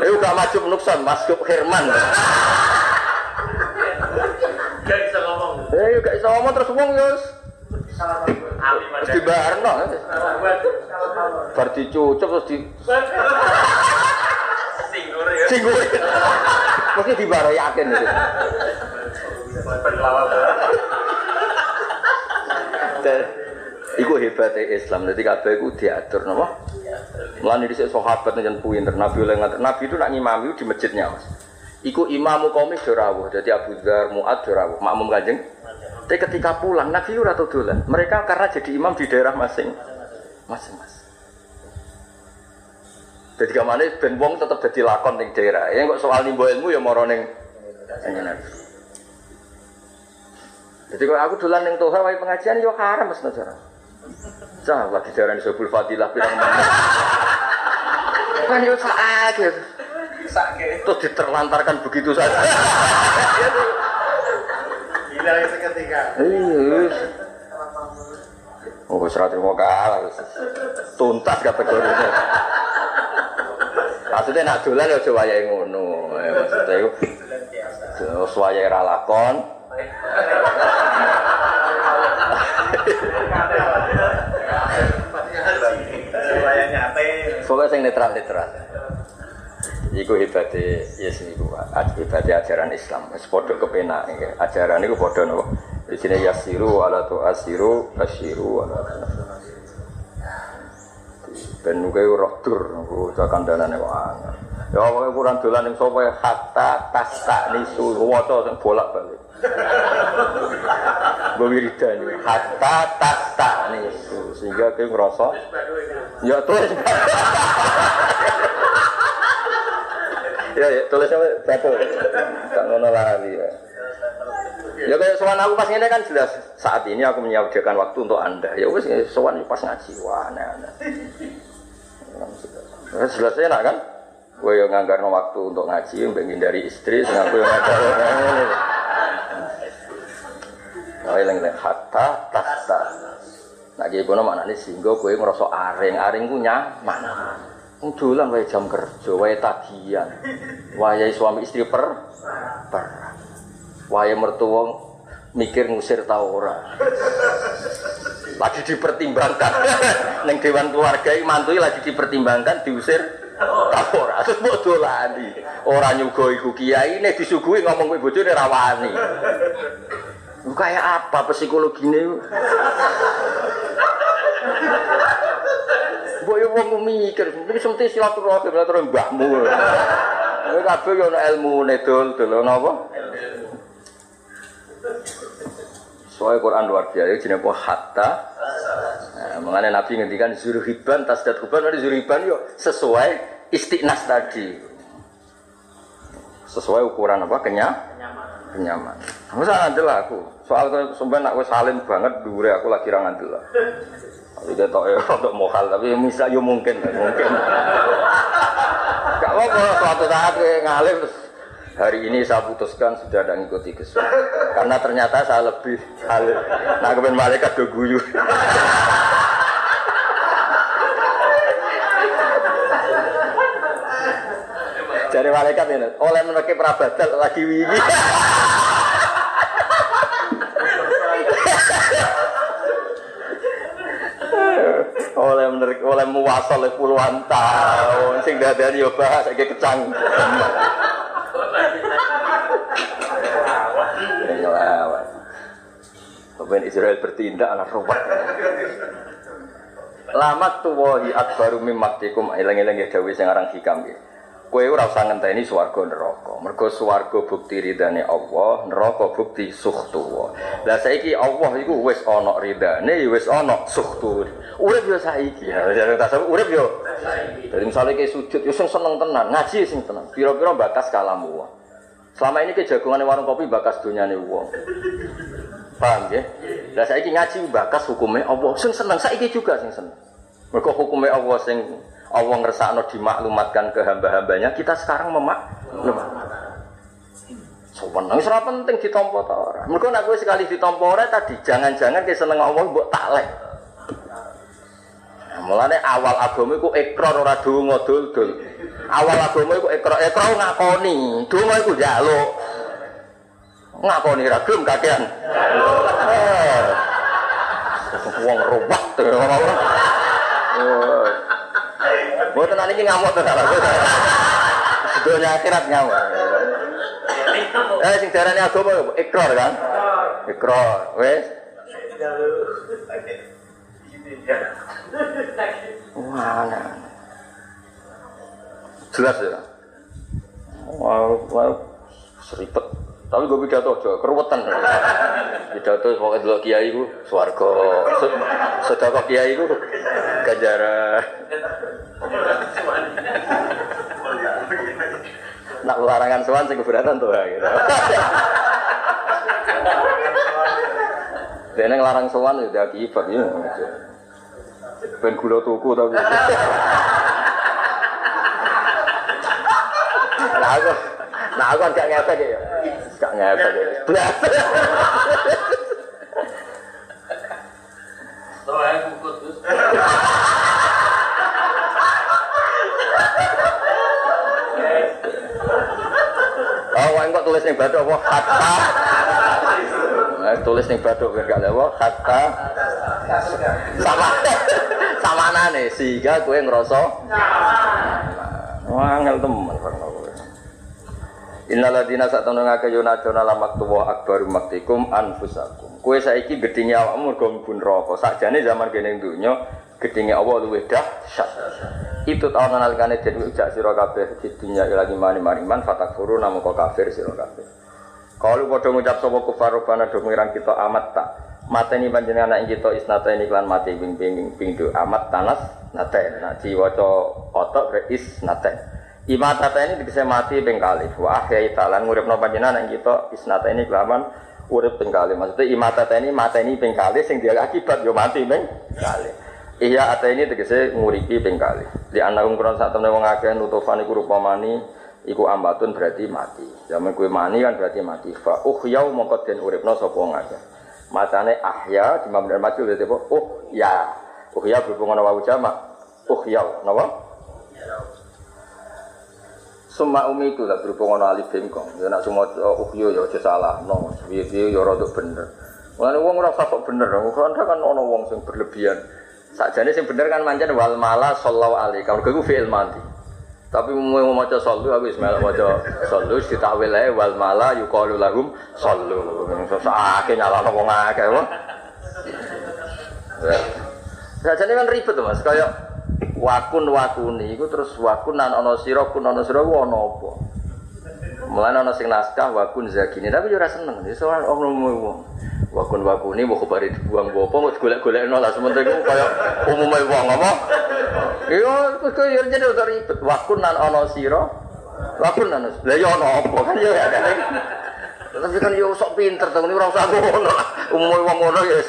Eh udah maju nukson, masuk Herman. Gak bisa ngomong. Terus ngomong ya. Terus dibarno. Bar dicucuk terus di Singgur ya. singgung. Mesti dibaro yakin itu. Dan Iku hebatnya Islam, jadi kabeh iku diatur, napa? Mulane dhisik sahabat pinter, Nabi oleh ngatur. Nabi itu nak ngimami di masjidnya, Mas. Iku imamu kaum itu rawuh, jadi Abu Dzar, Muad rawuh, makmum kanjeng. Tapi ketika pulang, Nabi ora tau dolan. Mereka karena jadi imam di daerah masing masing mas. Jadi ke mana ben wong tetap jadi lakon ning daerah. Ya kok soal nimbo ilmu ya moro ning Nabi. Jadi kalau aku dolan ning toha wae pengajian yo haram Mas Nazar. Cah lagi jaran sebul fadilah pirang mana. Kan yo sakit. Sakit. Terus diterlantarkan begitu saja. Gila itu ketika. Iya. Oh, serat terima kalah. wis. Tuntas kategorinya. Maksudnya nak dolan ya aja wayahe ngono. Eh, Maksudnya itu terus wayahe ra lakon. Pokoknya sing netral-netral. Iku hebatnya, yes niku, hebatnya ajaran Islam. Wis padha kepenak iku padha napa? Di sini yasiru ala tu asiru basiru ala Ben nuke roh dur, niku kandhanane wae. Ya pokoke kurang dolan ning sapa ya hatta tasta nisu waca sing bolak-balik. Bewiridan iki hatta tasta nisu sehingga kowe ngrasa ya tulis. ya ya tulisnya betul. Tak ngono lali ya. Ya kayak sowan aku pas ini kan jelas saat ini aku menyediakan waktu untuk anda. Ya wes sowan pas ngaji wah aneh-aneh. Nah, jelas enak kan? Gue yang nganggar waktu untuk ngaji, untuk dari istri, dengan gue yang ini. Nah, yang lain hatta tasta. Nah, gitu kono mana nih singgo gue ngerasa aring, aring gue nyaman. Dolan wae jam kerja, wae tagihan. Wae suami istri per per. Wae mertua mikir ngusir tau ora. Lagi dipertimbangkan. Neng dewan keluarga iki mantui lagi dipertimbangkan diusir tau ora. Terus mbok dolani. Ora nyugo iku kiai nek disuguhi ngomong kowe bojone rawani. Kayak apa psikologine? Wong mikir, iki semti silaturahmi silaturahmi mbahmu. Kowe kabeh yo ana ilmune dol dol napa? Soalnya Quran luar biasa, jenis apa hatta. Mengenai Nabi ngendikan zurhiban, tasdat kuban, ada zurhiban yo sesuai istiqnas tadi. Sesuai ukuran apa? Kenyang? Kenyaman. Masa ngandel aku. Soal sebenarnya aku salim banget dure aku lagi ra ngandel. Tapi tahu ya untuk mohal, tapi bisa yo mungkin, mungkin. Gak apa-apa suatu saat ngalim terus hari ini saya putuskan sudah ada ngikuti Gus karena ternyata saya lebih alim. Nah kemudian malaikat do guyu. Jadi malaikat ini, oleh menerke perabatan lagi wingi. Menerke oleh muwasal puluhan tahun sing dadani yo bahas iki kecang. Ngelawan. Kemudian Israel bertindak anak ruwet. Lamat tuwahi akbaru mimmaktikum ilang-ilang ya dawuh sing aran hikam ya. Kowe ora usah ngenteni swarga neraka. Mergo swarga bukti ridane Allah, neraka bukti sukhtu. Lah saiki Allah iku wis ana ridane, wis ana sukhtu. Urip yo saiki. Ya tasawuf urip yo. Jadi misalnya kayak sujud, yo sing seneng tenan, ngaji sing tenang. Pira-pira bakas kalamu. Selama ini ke jagungan warung kopi bakas dunyane wong. Paham ya? Lah saiki ngaji bakas hukumnya Allah. Sing seneng saiki juga sing seneng. Mergo hukumnya Allah sing Allah ngersakno dimaklumatkan ke hamba-hambanya, kita sekarang memaklumatkan. Sopan, wis ora penting ditampa ta ora. Mergo nek kowe sekali ditampa ora tadi jangan-jangan ke seneng Allah mbok taklek. Nah, mulane awal agama iku ikrar ora donga dul-dul. Awal agama iku ikrar, ikrar ngakoni, donga iku njaluk. Ngakoni ra gelem kakean. Eh. Wong ruwet. Mboten nang iki ngamuk to salah. Sedonya akhirat ngamuk. Eh sing darane agama? Ikrar kan? Ikrar. Wes. Wah, nah. Jelas ya. Wah, wah, seripet. Tapi gue pidato aja, keruwetan. Pidato pokoknya dulu kiai ku swarga. Sedekah kiai ku ganjaran. Nak larangan sowan sing keberatan tuh gitu. Dene larang sowan ya akibat ya. Ben gula tuku tapi. Aku, nah aku kan gak ngefek ya. Gak ngefek ya. Blas. Soalnya terus. Oh, kok tulis ning badok apa hatta. Nah, tulis ning biar gak lewo hatta sama sama nane sehingga gue ngerasa wah ngel temen. Innaladina saat temen ngake yunajona lamak tuwa akbaru maktikum anfusakum. Kue saiki gedinge awakmu mlebu neraka. Sakjane zaman kene dunya gedinge Allah luwih dahsyat. Itu tahun nalikane den ujak sira kabeh di lagi mani-mani man fatakfuru namun kok kafir sira kabeh. Kalau padha ngucap sapa kufar robana do kita amat tak. Mateni panjenengan anak kita isnata ini klan mati ping ping do amat tanas naten. Nah diwaca otok bre isnaten. Imata ini bisa mati ping kali. Wa ahyai talan nguripno panjenengan anak kita isnata ini kelaman urip ping kali. Maksudnya imata ini mata ini ping kali sing dia akibat yo mati ping kali. Iya ate ini tegese nguripi ping kali. Di anakum kurang saat temen wong akeh nutufan iku rupa mani ambatun berarti mati. Zaman kue mani kan berarti mati. Fa uhyau mongko den uripno sapa wong akeh. Macane ahya di mabni mati berarti apa? Oh ya. Uhya berhubungan wawu jamak. Uhyau, napa? Suma umi itu lah berhubungan alif bengkong. Ya nak semua uhyo ya aja salah. No, piye-piye ya rada bener. Mulane wong ora usah kok bener. Kan kan ana wong sing berlebihan. Sakjane sing bener kan mancen wal mala sallallahu alaihi. Kalau gue fi'il mati. Tapi mau mau maca sallu aku wis melok maca sallu ditakwil ae wal mala yuqalu lahum sallu. Sesake nyalano wong akeh wae. Sakjane kan ribet Mas, kaya wakun wakuni iku terus wakun nan ana sira kun ana sira ku ana apa? Mulane ana sing naskah wakun zakini, tapi yo ora seneng. Soal omong wong. Wakun wakuni mau kebari dibuang bopo mau golek-golek no lah sementara itu kayak umumnya wong apa? Iya, terus kau yang jadi udah ribet. Wakun nan ono siro, wakun nan lah yo ono apa kan ya kan? Tapi kan yo sok pinter ini orang sagu ngono. Umumnya wong ngono yes.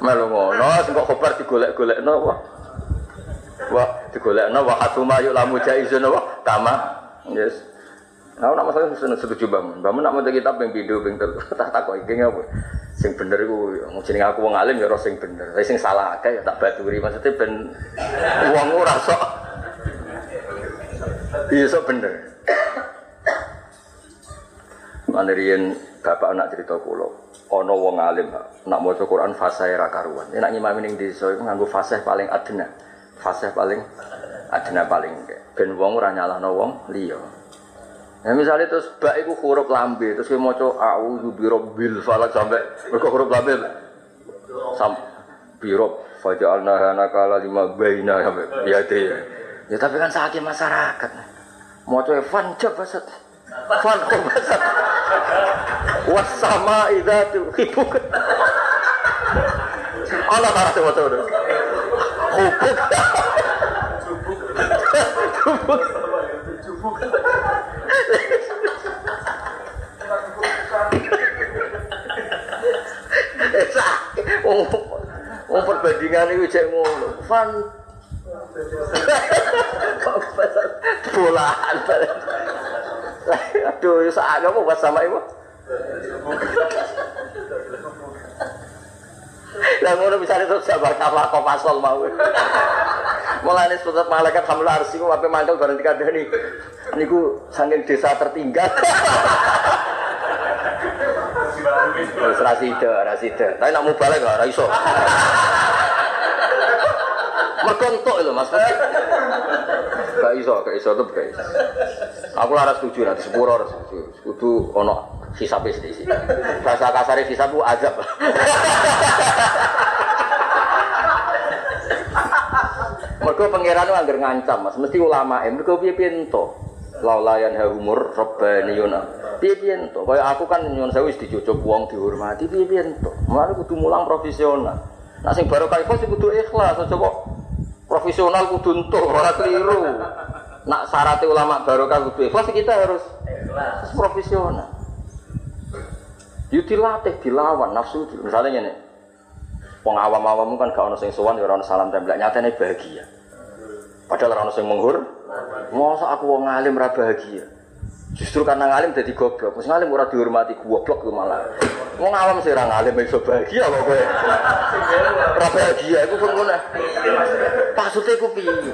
Melu ngono, sing kok kobar digolek-golek no wah. Wah, digolek no wah atuma yuk lamu jaizun wah kama. Yes. Nah, nak masalah seneng setuju bangun. Bangun nak mau kitab yang video yang tak tak kok iki apa? Sing bener iku jeneng aku wong alim ya ora sing bener. Tapi sing salah akeh ya tak baturi maksudnya ben wong ora sok. Iya sok bener. Manerian bapak anak cerita kula, ana wong alim nak maca Quran fasih ra karuan. Nek ngimami ning desa iku nganggo paling adna. Fasih paling adna paling ben wong ora nyalahno wong liya. Nah misalnya terus bak itu huruf lambe, terus kita mau coba a'udhu birabbil falak sampai mereka huruf lambe. Sam birob faja'alna hanakala lima baina sampai ya deh ya tapi kan sakit masyarakat. Mau coba fan jab basat. Fan kok basat. Was sama idatu hibuk Allah tahu coba coba hubuk hubuk Wong wong perbandingan iki cek ngono. Fan bolaan. Aduh, sak buat sama ibu? Lah ngono bisa itu sabar kafa kok pasol mau. Mulane sebut malaikat hamil arsi ku ape mangkel bareng dikandani. Niku saking desa tertinggal. Wis ra sida, ra sida. Tapi nak mubalek ora iso. Mergo lho Mas. Gak iso, gak iso tetep. Aku ora setuju nanti sepuro ora setuju. Kudu ono hisabe sithik. Bahasa kasare hisab ku azab. Mergo pangeran anggar ngancam Mas, mesti ulama. Mergo piye-piye ento. Laulayan humur rabbaniyun. Piye-piye ento. Kaya aku kan nyuwun sewu wis dicucuk wong dihormati piye-piye ento. Mulane kudu mulang profesional. Nah sing baru kaya sing kudu ikhlas aja kok profesional kudu entuk ora keliru. Nak syarat ulama barokah kudu ikhlas kita harus ikhlas profesional. Yuk dilatih, dilawan nafsu. Misalnya ini, wong awam-awam kan gak ono sing sowan ya ora ono salam nyatane bahagia. Padahal ora ono menghur. Masa aku wong alim ora bahagia. Justru karena ngalim jadi goblok. Wis ngalim ora dihormati goblok ku malah. Wong awam sih ora ngalim iso bahagia kok kowe. Ora bahagia iku kok ngono. Maksudnya iku piye?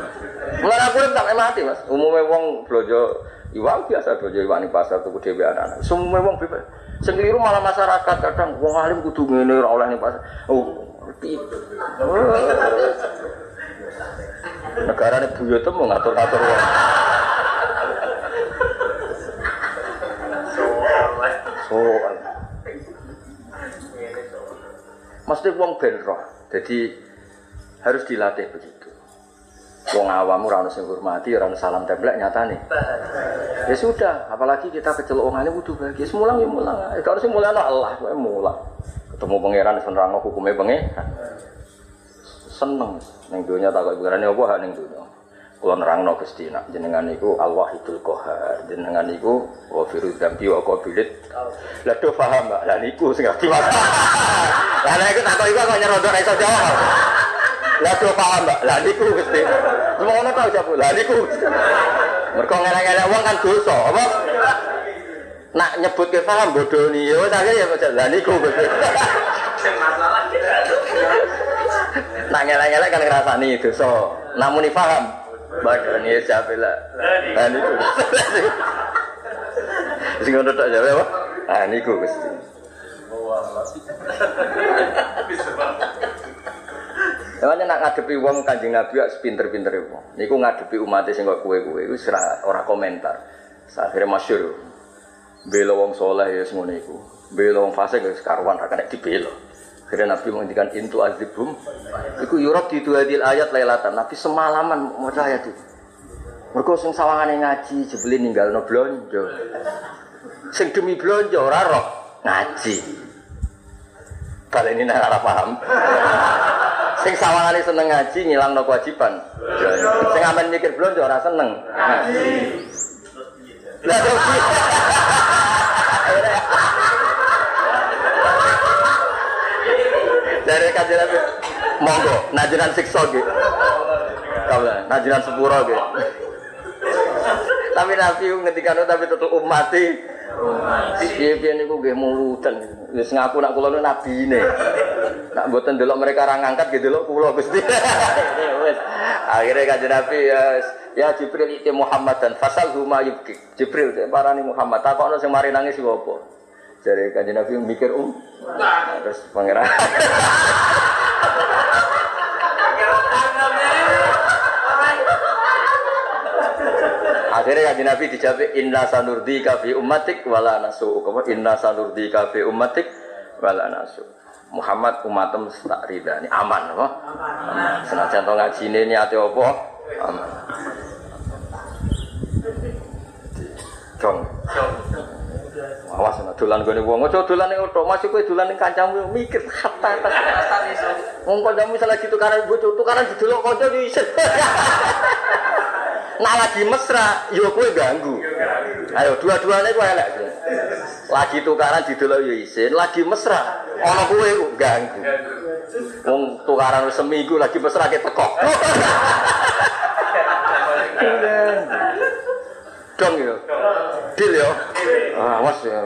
Aku tak mati, Mas. Umume wong blojo iwang biasa blojo iwang ning pasar tuku dhewe anak. Semua wong bebas. Keliru malah masyarakat kadang wong alim kudu ngene ora oleh ning pasar. Oh, ngerti. Negara ini buyut mau ngatur-ngatur wong. Soal. Mesti wong ben. Jadi harus dilatih begitu. Wong awam ora ono sing hormati, ora ono salam templek nyatane. Ya sudah, apalagi kita kecelok wong alim kudu bahagia. Semulang ya mulang. Kalau sing mulang Allah, kowe mulang. Ketemu pangeran senerangno hukume pangeran. Seneng ning donya takok pangerane apa hak ning donya. Kula nerangno Gusti nak jenengan niku Al-Wahidul Qahar. Jenengan niku wa firu dzambi wa qabilit. Lah do paham, Mbak. Lah niku sing ngerti. Lah nek takok iku kok nyerondok iso jawab. Lah do paham, Mbak. Lah niku Gusti. Semono tau jabu. Lah niku. Mergo ngelek-ngelek wong kan dosa, apa? Nak nyebut ke paham bodoh nih, ya wis akhirnya ya kok lah niku kita. Nak ngelek-ngelek kan ngrasani dosa. Namun paham. Bodoh nih siapa lah. Lah niku. Sing ngono tok jawe apa? Ah niku Gusti. Bisa banget. Makanya nak ngadepi wong kanjeng Nabi ya pinter-pinter wong. Niku ngadepi umat sing kue-kue itu ora ora komentar. Akhirnya masyur. Bela wong soleh ya semuanya iku. Bela wong fasik ya sekaruan ra kena dibela. Akhirnya Nabi menghentikan intu azibum. Iku yurab di dua ayat lailatan. Nabi semalaman mau ayat itu. Mergo sing sawangane ngaji jebule ninggalno blonjo. Sing demi blonjo ora roh ngaji. Kalau ini nak ora paham. Sing sawangane seneng ngaji ngilangno kewajiban. Sing amen mikir blonjo ora seneng. Ngaji. Dari kajian Nabi, monggo, najiran siksa gitu. Najiran sepuro gitu. Tapi Nabi ngendikan tapi tetep umati. Piye-piye niku nggih mulutan. Wis ngaku nak kula nabine. Nak mboten delok mereka ra ngangkat nggih delok kula Gusti. Wis. Akhire Nabi ya ya Jibril itu Muhammad dan fasal huma yubki. Jibril parani Muhammad takokno sing mari nangis iku apa? Jare kanjeng Nabi mikir um. Terus pangeran Akhirnya kanjeng Nabi dijawab inna sanurdi kafi ummatik wala nasu. Kamu inna sanurdi kafi ummatik wala nasu. Muhammad umatem tak rida ini aman apa? Aman. Senajan to ngajine niate apa? Aman. Jong. Awas ana dolan gone wong. Aja dolan ning otok, masuk kowe dolan ning kancamu mikir hatta hatta. Wong kancamu salah ditukaran bojo, tukaran didelok kanca iki Nah lagi mesra, yo kowe ganggu. Ayo dua-duanya kowe elek. Lagi tukaran didelok yo isin, lagi mesra, kowe kok ganggu. Wong tukaran seminggu lagi mesra ke teko. Dong yo. Deal yo. Awas ya.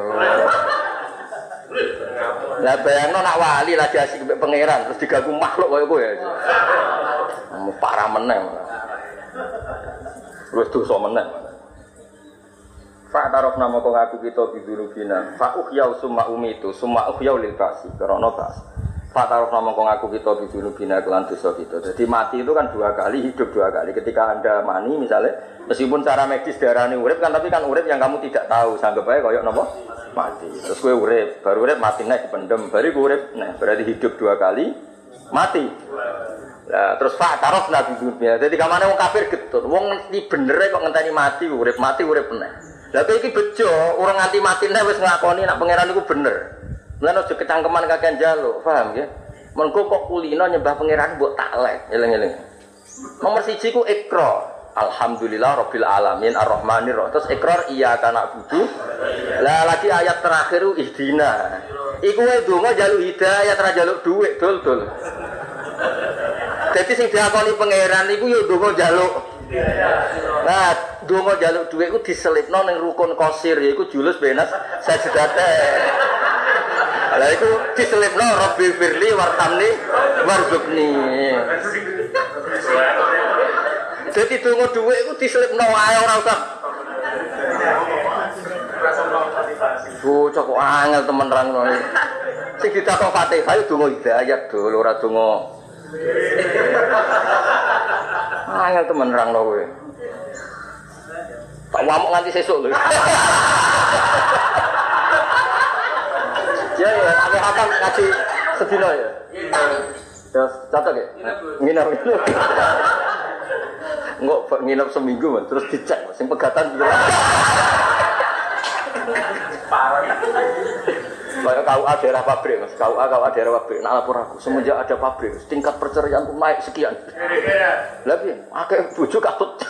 Lah bayangno nak wali lagi asik mbek pangeran terus diganggu makhluk koyo kowe. Parah meneh. Wis dosa meneh. Fa taraf nama kok ngaku kita bidulubina. Fa uhyau summa umitu summa uhyau lil basi. Karena bas. Fa taraf nama kok ngaku kita bidulubina kelan dosa kita. Jadi mati itu kan dua kali, hidup dua kali. Ketika Anda mani misalnya meskipun secara medis darahnya urip kan tapi kan urip yang kamu tidak tahu. Sanggep aja koyok nopo mati. Terus gue urip, baru urip mati naik dipendem, baru urip, nah berarti hidup dua kali mati. Nah, terus Pak taruh nabi dunia. Jadi kamane wong kafir getut. Wong ngerti bener kok ngenteni mati urip mati urip meneh. Lah kowe iki bejo, orang nganti mati nek wis nglakoni nak pangeran iku bener. Mulane aja kecangkeman kakek njaluk, paham ya? Mengko kok kulino nyembah pangeran mbok taklek, eling-eling. Nomor siji ku ikra. Alhamdulillah Rabbil Alamin Ar-Rahmanir Rahim. Terus ikrar iya kana budu. Lah lagi ayat terakhir ihdina. Iku wae donga jaluk hidayah ra jaluk dhuwit dul-dul. Jadi sing diakoni pangeran iku yo donga jaluk. Nah, donga jaluk dhuwit iku diselipno ning rukun qasir yaiku julus benas sajdate. Lah iku diselipno Rabbi firli warhamni warzuqni. Jadi donga dhuwit iku diselipno wae ora usah Bocah kok angel temen rangno. Sing ditakok Fatihah yo donga hidayat dul ora donga Angel temen rangno kowe. Tak wamuk nganti sesuk lho. Ya ya, aku akan ngaji sedina ya. Terus catat ya? Nginep. Enggak nginep seminggu man. terus dicek, sing pegatan juga. Kayak KUA daerah pabrik, mas. KUA KUA daerah pabrik. Nah lapor aku, semenjak ada pabrik, tingkat perceraian tuh naik sekian. Lebih, akeh bujuk katut.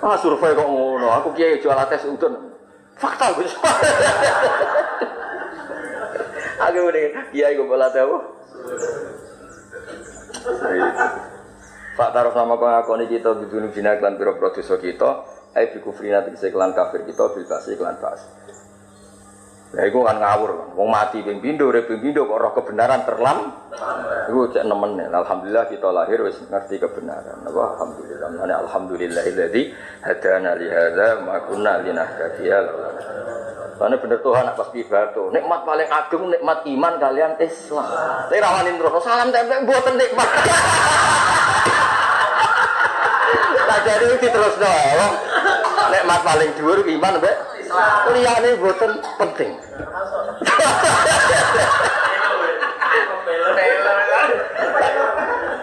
Ah survei kok ngono, aku kiai jual tes udun. Fakta Gus. Aku ini kiai gue bola tahu. Pak taruh nama kau ngakoni kita bidunu bina klan piro produso kita, eh bi kufrina tegese klan kafir kita bil basi klan bas. Lah iku kan ngawur kan. Wong mati ping pindho, urip ping pindho kok roh kebenaran terlam. Iku cek nemen. Alhamdulillah kita lahir wis ngerti kebenaran. Apa alhamdulillah. Mane alhamdulillahilladzi hadana li hadza ma kunna. Karena bener Tuhan nak pas pidato, nikmat paling agung nikmat iman kalian Islam. Tapi rawanin terus salam tempel buatan nikmat. Tak jadi itu terus dong. Nikmat paling dhuwur iman mbek liyane buatan penting.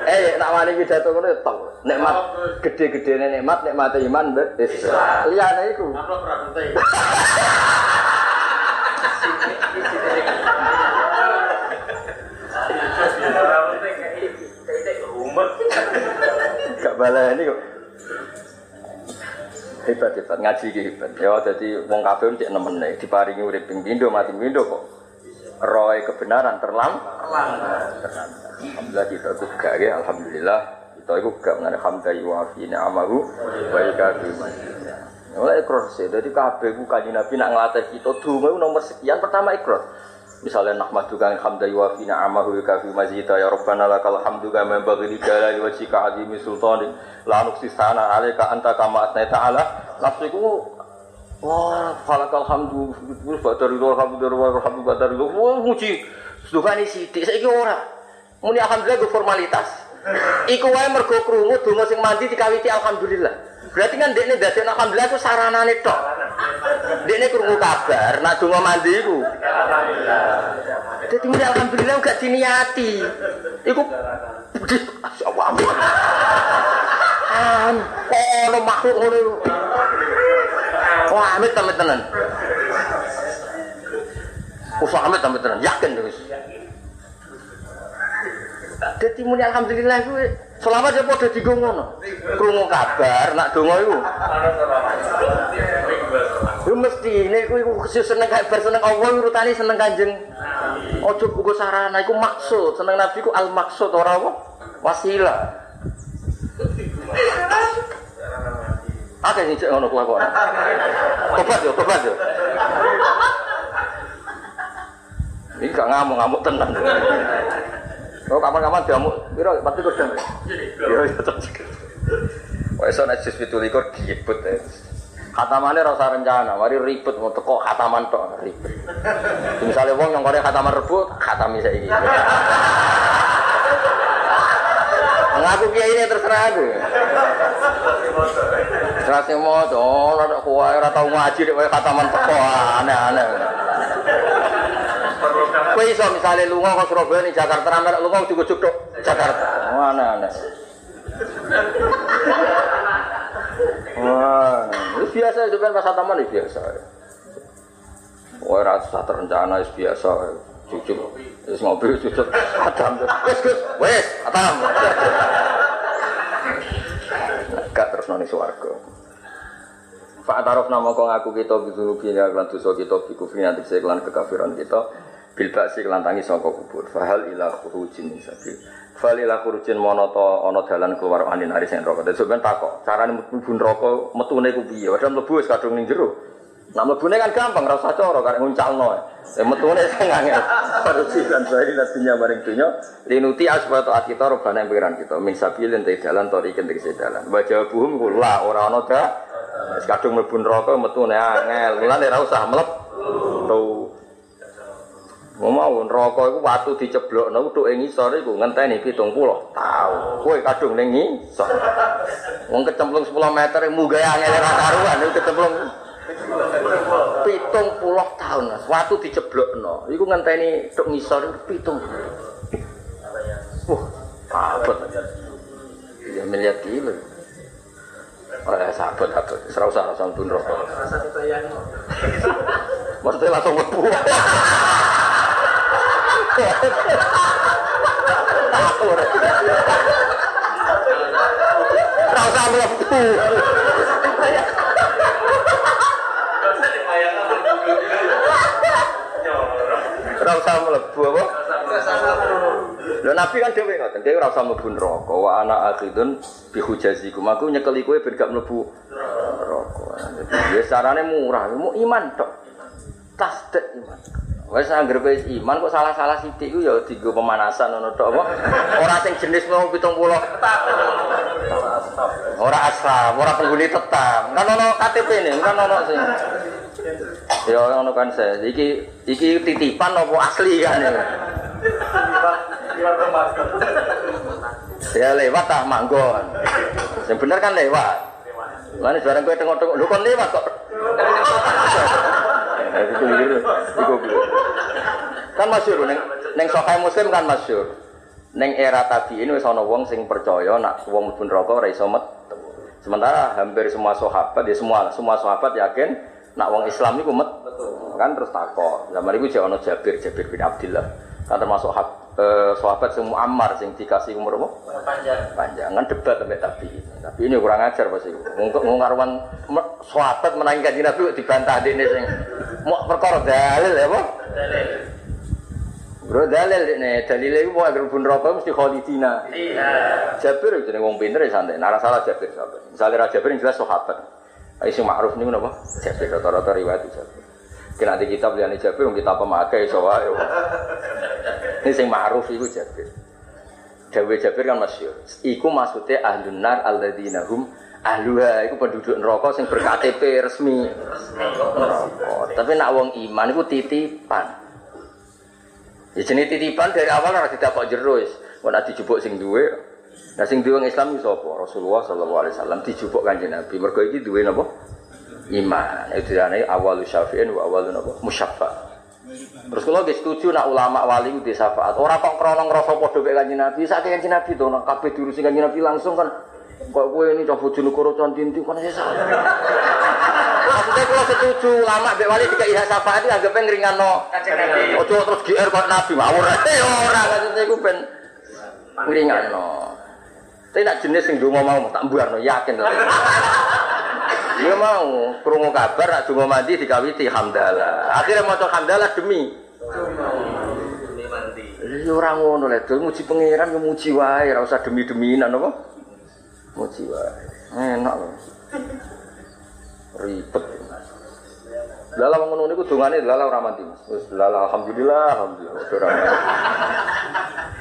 Eh, nak wani pidato ngono ya tok. Nikmat gede-gedene nikmat, nikmat iman mbek Islam. Liyane iku. Gak baleni kok. Hebat hebat ngaji ki hebat. Ya dadi wong kafir cek nemen nek diparingi urip ping pindho mati pindho kok. Roy kebenaran terlam. Alhamdulillah kita itu gak ya, alhamdulillah kita itu gak mengenai hamdai wa fi ni'amahu wa Mulai ikrar sih, jadi kabeh ku kanjeng Nabi nak ngelatih kita donga nomor sekian pertama ikrar. Misalnya nahmadu kang hamdai wa fi ni'amahu wa kafi mazida ya rabbana lakal hamdu kama yanbaghi li jalali wajhika azimi sultani la nuqsi sana alaika anta kama asnaita ala nafsiku Wah, falakal hamdu, hamdu dari wa hamdu badari lor. Wah, muji. Duhani sithik, saiki ora. Muni alhamdulillah gue formalitas. Iku wae mergo krungu donga sing mandi dikawiti alhamdulillah. Berarti kan dekne dadi alhamdulillah itu saranane tok. Dekne krungu kabar, nak donga mandi iku. Dadi muni alhamdulillah gak diniati. Iku Asyawam. An, ono makhluk ngono. Wah, amit amit tenan. Usah amit amit tenan, yakin terus. Dadi muni alhamdulillah kuwi selama dia padha dienggo ngono. Krungu kabar nak donga iku. Lu mesti ini kuwi iku seneng kabar seneng Allah urutane seneng Kanjeng. Ojo buku sarana iku maksud, seneng Nabi ku al maksud ora apa? Wasilah. Akeh sing cek ngono kelakuan. Tobat yo, tobat yo. Ini gak ngamuk-ngamuk tenan. Oh kapan-kapan diamuk, piro pasti jam. Yo yo cocok. Wah iso nek jus 17 gibut ya. Khatamane ora usah rencana, mari ribet mau teko khataman tok ribet. Misalnya wong yang kore khataman rebut, khatami saiki. Ngaku kiai ini terserah aku. Yang mau tuh, ora kuwi ora tau ngaji kowe khataman teko aneh-aneh. Kowe iso misale lunga ke Surabaya ning Jakarta ramen lunga digojuk tok Jakarta. Oh, aneh-aneh. Wah, biasa itu kan pas taman itu biasa. Wah, rasa terencana itu biasa. Cucuk, terus ngopi cucuk, adam, wes gus, wes, adam. Gak terus noni suwargo. Pak Tarof nama kau ngaku kita gitu bina klan dosa kita bikufri nanti saya klan kekafiran kita bilbak si klan tangi sangka kubur. Fahal ilah khurujin sabil. Fahal ilah khurujin monoto ono dalan keluar anin hari sen rokok. Dan sebenarnya takok cara mlebu rokok metune ku piye? Padahal mlebu wis kadung ning jero. Nah kan gampang, ora usah cara karek nguncalno. Ya metune sing angel. Khurujin dan saya nasinya maring dunya linuti asbatu kita robana yang pikiran kita. Min sabilin te dalan tori kentek dalan. Wa jawabuhum kula ora ono dah Wis kadung mlebu neraka metune angel. Mulane ora usah mlep. Mau neraka iku watu diceblokno utuke ngisor iku ngenteni 70 tahun. Kowe kadung ning ngisor. Wong kecemplung 10 meter munggah angel ora karuan iku kecemplung 70 tahun. Watu diceblokno. Iku ngenteni tok ngisor iku 70. Wah, abot. Ya miliar kilo. Oleh sahabat sahabat, serau usah langsung pun rokok. Maksudnya langsung lebu. Takut. Serau usah lebu. Serau usah melebu apa? Lho Nabi kan dhewe ngoten, dhewe ora usah mlebu neraka. Wa ana akhidun bi hujazikum. Aku nyekeli kowe ben gak mlebu neraka. Ya carane murah, mau iman tok. Wes anggere wis iman kok salah-salah sithik ku ya dienggo pemanasan ngono tok apa. Ora sing jenis mau 70. Ora asal, ora penghuni tetap. Kan ono KTP ini, kan ono sing Ya ngono kan saya. Iki iki titipan apa asli kan ya. Ya lewat ah manggon. Yang bener kan lewat. Mana sekarang gue tengok-tengok, lu kan lewat kok. Eh, Itu keliru, itu keliru. Kan masyur, neng neng sokai muslim kan masyur. Neng era tadi ini wis ana wong sing percaya nak wong mlebu neraka ora iso metu. Sementara hampir semua sahabat ya semua semua sahabat yakin nak wong Islam iku met kan terus takok. Zaman iku jek ana Jabir, Jabir bin Abdullah. Kan termasuk hak, eh, sahabat sing Muammar sing dikasih umur apa? Panjang. Panjang kan debat sampai tapi. Tapi ini kurang ajar pasti. Untuk ngaruan sahabat menangi kanjeng Nabi dibantah dekne sing mau perkara dalil ya apa? Dalil. Bro dalil nih, dalilnya itu mau agar pun rokok mesti khalidina. Iya. Jabir jadi wong pinter ya santai. Nara salah Jabir sahabat. Misalnya Raja Jabir yang jelas sahabat. Ayo sing ma'ruf nih apa? Jabir rata-rata riwayat Jabir. Kena di kitab liane Jabir, kita pemakai soal. Ini sing ma'ruf itu Jabir. Dawe Jabir kan masyur. Iku maksudnya ahlun nar alladzina hum ahluha. Iku penduduk neraka sing ber-KTP resmi. Tapi nak wong iman iku titipan. Ya jenis titipan dari awal tidak kok jero wis. Kok nak dijupuk sing duwe. Nah sing duwe Islam sapa? Rasulullah sallallahu alaihi wasallam dijupuk Kanjeng Nabi. Mergo iki duwe napa? Iman. Itu jane awalu syafi'in wa awalu napa? Musyaffa. Terus kalau nggih setuju nak ulama wali ku syafaat. Ora kok krana ngrasa padha mek Kanjeng Nabi. Sak Kanjeng Nabi to nak kabeh diurusi Kanjeng Nabi langsung kan kok kowe ini cah bojone karo cantinti kan saya salah. Maksudnya kalau setuju ulama mek wali dikai hak syafaat itu anggap ngringano. Kanjeng Nabi. Ojo terus GR kok Nabi ngawur. Eh ora maksudnya iku ben ngringano. Tapi nak jenis sing donga mau tak mbuarno yakin. Dia mau krungu kabar nak donga mandi dikawiti hamdalah. Akhirnya maca hamdalah demi Ini mandi. Ya ora ngono lho, dul muji pangeran muji wae, ora usah demi-deminan apa? Muji wae. Enak lho. Ribet. Lala wong ngono niku lala ora mati, Mas. Wis lala alhamdulillah, alhamdulillah. Ora mati.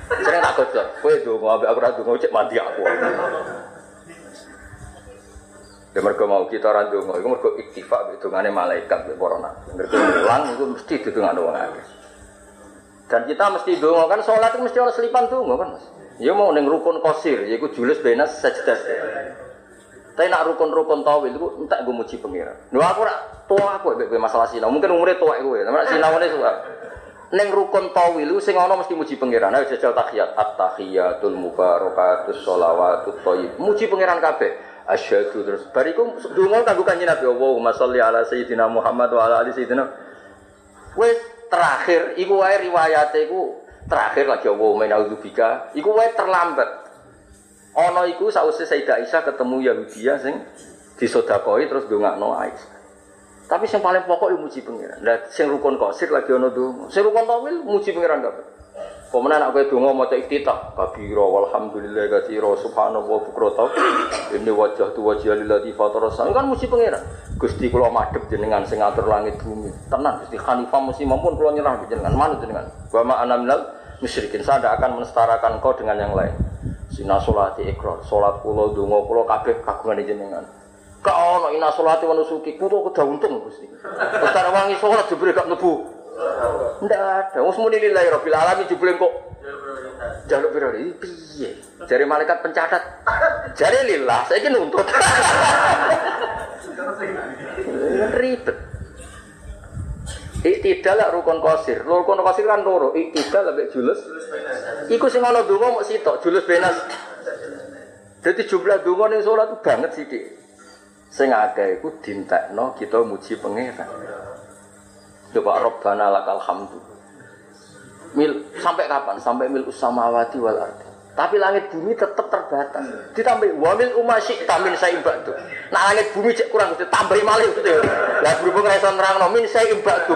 Sering tak gojok, kowe donga ambek aku ora donga cek aku. Ya mergo mau kita ora donga, iku mergo iktifak dongane malaikat mbek para nabi. Mergo mulang iku mesti didongakno wong akeh. Dan kita mesti donga kan sholat itu mesti orang selipan donga kan mas. Ya mau neng rukun kosir, yaitu julus benas sajdah. Tapi nak rukun-rukun tawil itu entak gue muji pengira. Lu aku rak tua aku ya masalah sinau. Mungkin umurnya tua gue, tapi nak sinau ini suka. Neng rukun tawil itu sing ono mesti muji pengiran. Nah jajal tahiyat, at-tahiyatul mubarakatus sholawatut thayyib. Muji pengiran kabeh. Asyhadu terus bariku donga kanggo kanjeng Nabi Allahumma sholli ala sayyidina Muhammad wa ala ali sayyidina. Wes terakhir iku wae riwayate iku terakhir lagi Allahumma nauzubika iku wae terlambat. Ana iku sausé Sayyidah Aisyah ketemu Yahudia sing disodakoi terus dongakno Aisyah. Tapi yang paling pokok itu muji pengiran. Lah sing rukun kosir lagi ono donga. Sing rukun tawil muji pengiran kabeh. Pemenang nak kowe donga maca iftitah, kabira walhamdulillah katsira subhanallah bukrata. Ini wajah tu wajah lillahi fatara kan muji pangeran. Gusti kula madhep jenengan sing ngatur langit bumi. Tenan Gusti Khanifah mesti mampun kula nyerah jenengan manut jenengan. Wa ma ana musyrikin. Saya tidak akan mensetarakan kau dengan yang lain. Sina solati ikrar, solat kula donga kula kabeh kagungan jenengan. Kak ono ina solati wa nusuki kudu kudu untung Gusti. Cara wangi solat jebule gak mlebu. Ndak ada. Wes muni lillahi rabbil alamin jebule kok jaluk piro iki piye? Jari malaikat pencatat. Jari lillah, saiki nuntut. Ribet. Iktidal lah rukun kosir. Rukun kosir kan loro. Iktidal lebih julus. Iku sing ana donga mok sitok, julus benas. Jadi jumlah donga ning salat banget sithik. Sing akeh iku dintekno kita muji pangeran. Coba Rabbana lakal hamdu. Mil sampai kapan? Sampai mil usamawati wal ardi. Tapi langit bumi tetap terbatas. Ditambah wamil umasyi tamin saya imbak Nah langit bumi cek kurang gitu, tambah malih gitu. Lah berhubung rasa nerang no, min saya imbak tuh.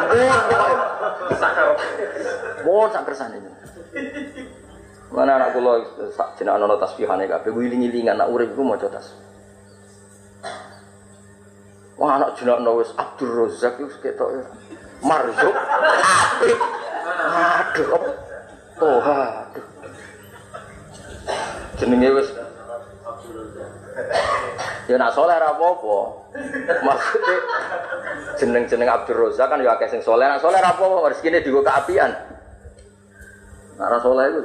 Mohon sak ini. Mana anak kula sak jeneng ana tasbihane kabeh wiling-wilingan anak urip iku maca tas. Wah anak jeneng wis Abdul Razak iku ketok ya. Marzuk apik. Aduh apa? Oh, aduh. Jenenge wis Ya nak soleh ora apa-apa. Maksudnya jeneng-jeneng Abdul Razak kan ya akeh sing soleh, nak soleh ora apa-apa, rezekine digo keapian. Nak ora soleh iku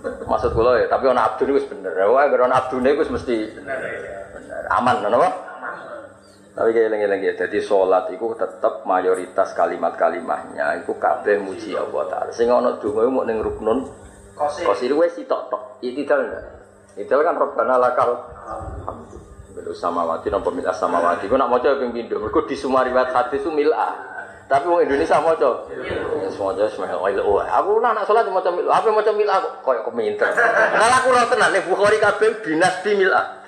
Maksud kula ya, tapi ana Abdul wis bener. Wah, gara ana Abdul wis mesti bener. Aman, napa? Tapi kayak lagi-lagi jadi sholat itu tetap mayoritas kalimat-kalimatnya itu kabeh muji Allah Ta'ala. Sehingga ada dunga mau neng ruknun, kosir wes sitok tok, itu enggak? Itu kan robbana lakal Belu samawati dan pemilah samawati. Gue nak mau coba yang pindah. Mereka di semua riwayat hadis itu milah. Tapi orang Indonesia mau coba. Semua coba semua. Oh, aku nak nak sholat mau coba milah. Apa mau coba milah? Kau komentar. Kalau aku rasa tenan nih Bukhari kabeh binas di milah.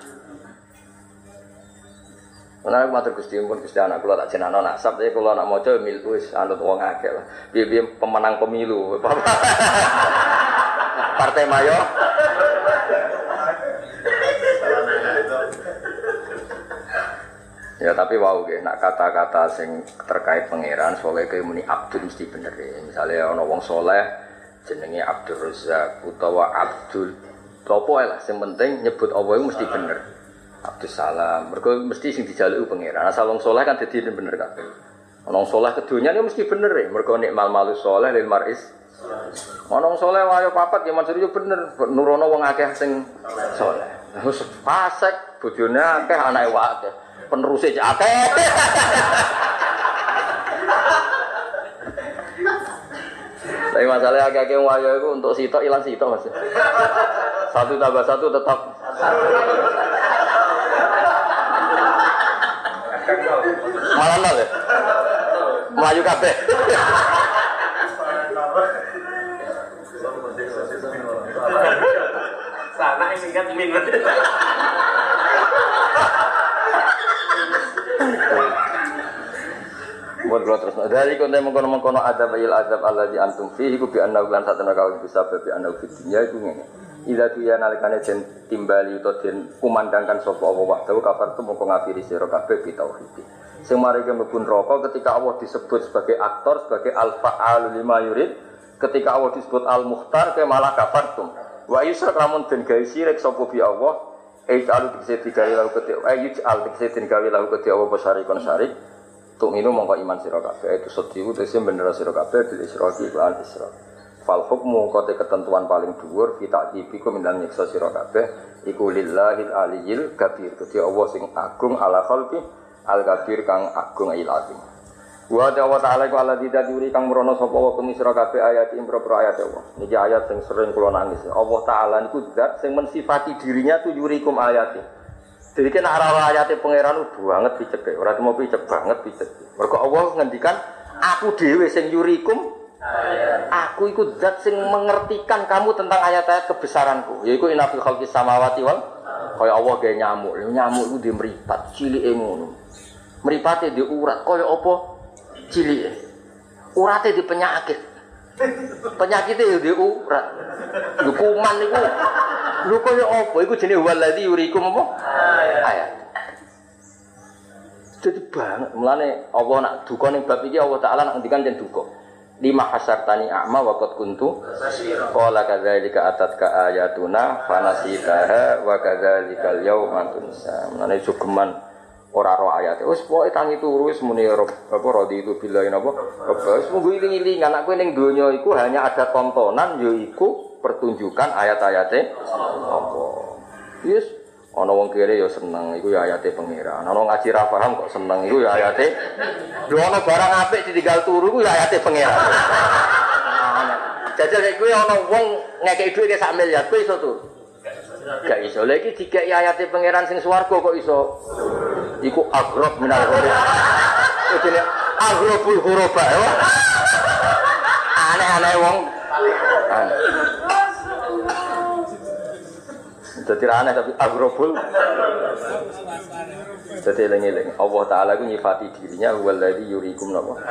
Aku matur Gusti pun Gusti anak kula tak jenakno nasab tapi kula nak maca mil wis anut wong akeh lah. Piye-piye pemenang pemilu. Partai Mayo. Ya tapi wow ge, nak kata-kata sing terkait pangeran soalnya kayak muni Abdul mesti bener ya. Misalnya ono wong soleh jenenge Abdul Razak utawa Abdul Topo lah, yang penting nyebut Allah mesti bener. Abdul Salam, mereka mesti sing dijaluki pangeran. Asal wong soleh kan jadi bener kabeh. Wong soleh kedunya ini mesti bener ya. Mereka nikmal malu soleh lil maris. Wong soleh wayo papat ya maksudnya bener. Nurono wong akeh sing soleh. Terus fasek bojone akeh anake akeh penerusnya akeh. Tapi masalahnya agak-agak wayo itu untuk sitok hilang sitok mas. Satu tambah satu tetap. Malah nol ya. Melayu kabeh. Sana ini kan minat. Buat kalau terus dari konten mengkono mengkono adab il adab Allah di antum fi iku bi anna lan satu kau bisa bi anna fi dunya iku ngene. Ida tu ya nalikane den timbali utawa den kumandangkan sapa Allah wahdahu kafar tu mongko ngafiri sira kabeh bi. Sing mari mlebu neraka ketika Allah disebut sebagai aktor sebagai al fa'al lima yurid ketika Allah disebut al muhtar ke malah kafartum. Wa yusra lamun den gawe sirik sapa bi Allah Eh, alu dikse digawe lahu keti, eh yuj al dikse den gawe lahu keti apa kon sarik. Tuk minu mongko iman sira kabeh itu sediku tese bener sira kabeh bil israqi lan isra. Fal hukmu kote ketentuan paling dhuwur kita tibiku mindan nyiksa sira kabeh iku lillahil aliyil kabir. Dadi Allah sing agung ala khalqi al kabir kang agung il azim. Wa ta'ala ta'ala ku ala tidak diuri kang merono sapa wa kumi sira kabeh ayat impro-pro ayat Allah. Niki ayat sing sering kula nangis. Allah taala niku zat sing mensifati dirinya tu yurikum ayati. Jadi kan arah ayatnya pangeran banget picek orang mau picek banget picek. Mereka Allah ngendikan aku dewe sing yurikum Aku ikut zat sing mengertikan kamu tentang ayat-ayat kebesaranku. Yaiku inafil khalqis samawati wal kaya Allah kayak nyamuk. Nyamuk itu dia meripat, cilik ngono. Meripatnya di urat, kaya apa? Cilik. Uratnya di penyakit. Penyakitnya di urat. Di kuman itu Lu kaya apa? Iku jenis waladhi yurikum apa? Ayat. Jadi banget. Mulane Allah nak duka ning bab iki Allah Taala nak ngendikan jen duka. Lima hasartani a'ma wa qad kuntu qala kadzalika atatka ayatuna fanasitaha wa kadzalika al-yauma tunsa. Mulane jogeman ora ro ayat. Wis pokoke tangi turu wis muni apa rodi itu billahi napa. Wis mung iling-iling anakku ning donya iku hanya ada tontonan yaiku pertunjukan ayat-ayate apa. Yes, ana wong kere ya seneng iku ya ayate pangeran. Ana ngaji ra paham kok seneng iku ya ayate. Lho ana barang apik ditinggal turu iku ya ayate pangeran. Jajal nek kuwi ana wong ngekeki dhuwit sak miliar kuwi iso tuh. Gak iso. Lah iki dikeki ayate pangeran sing swarga kok iso. Iku agrab minal huruf. Iki agrabul huruba. Aneh-aneh wong. Aneh. Jadi aneh tapi agrobul. Jadi eling-eling. Allah Taala itu nyifati dirinya waladhi yurikum napa.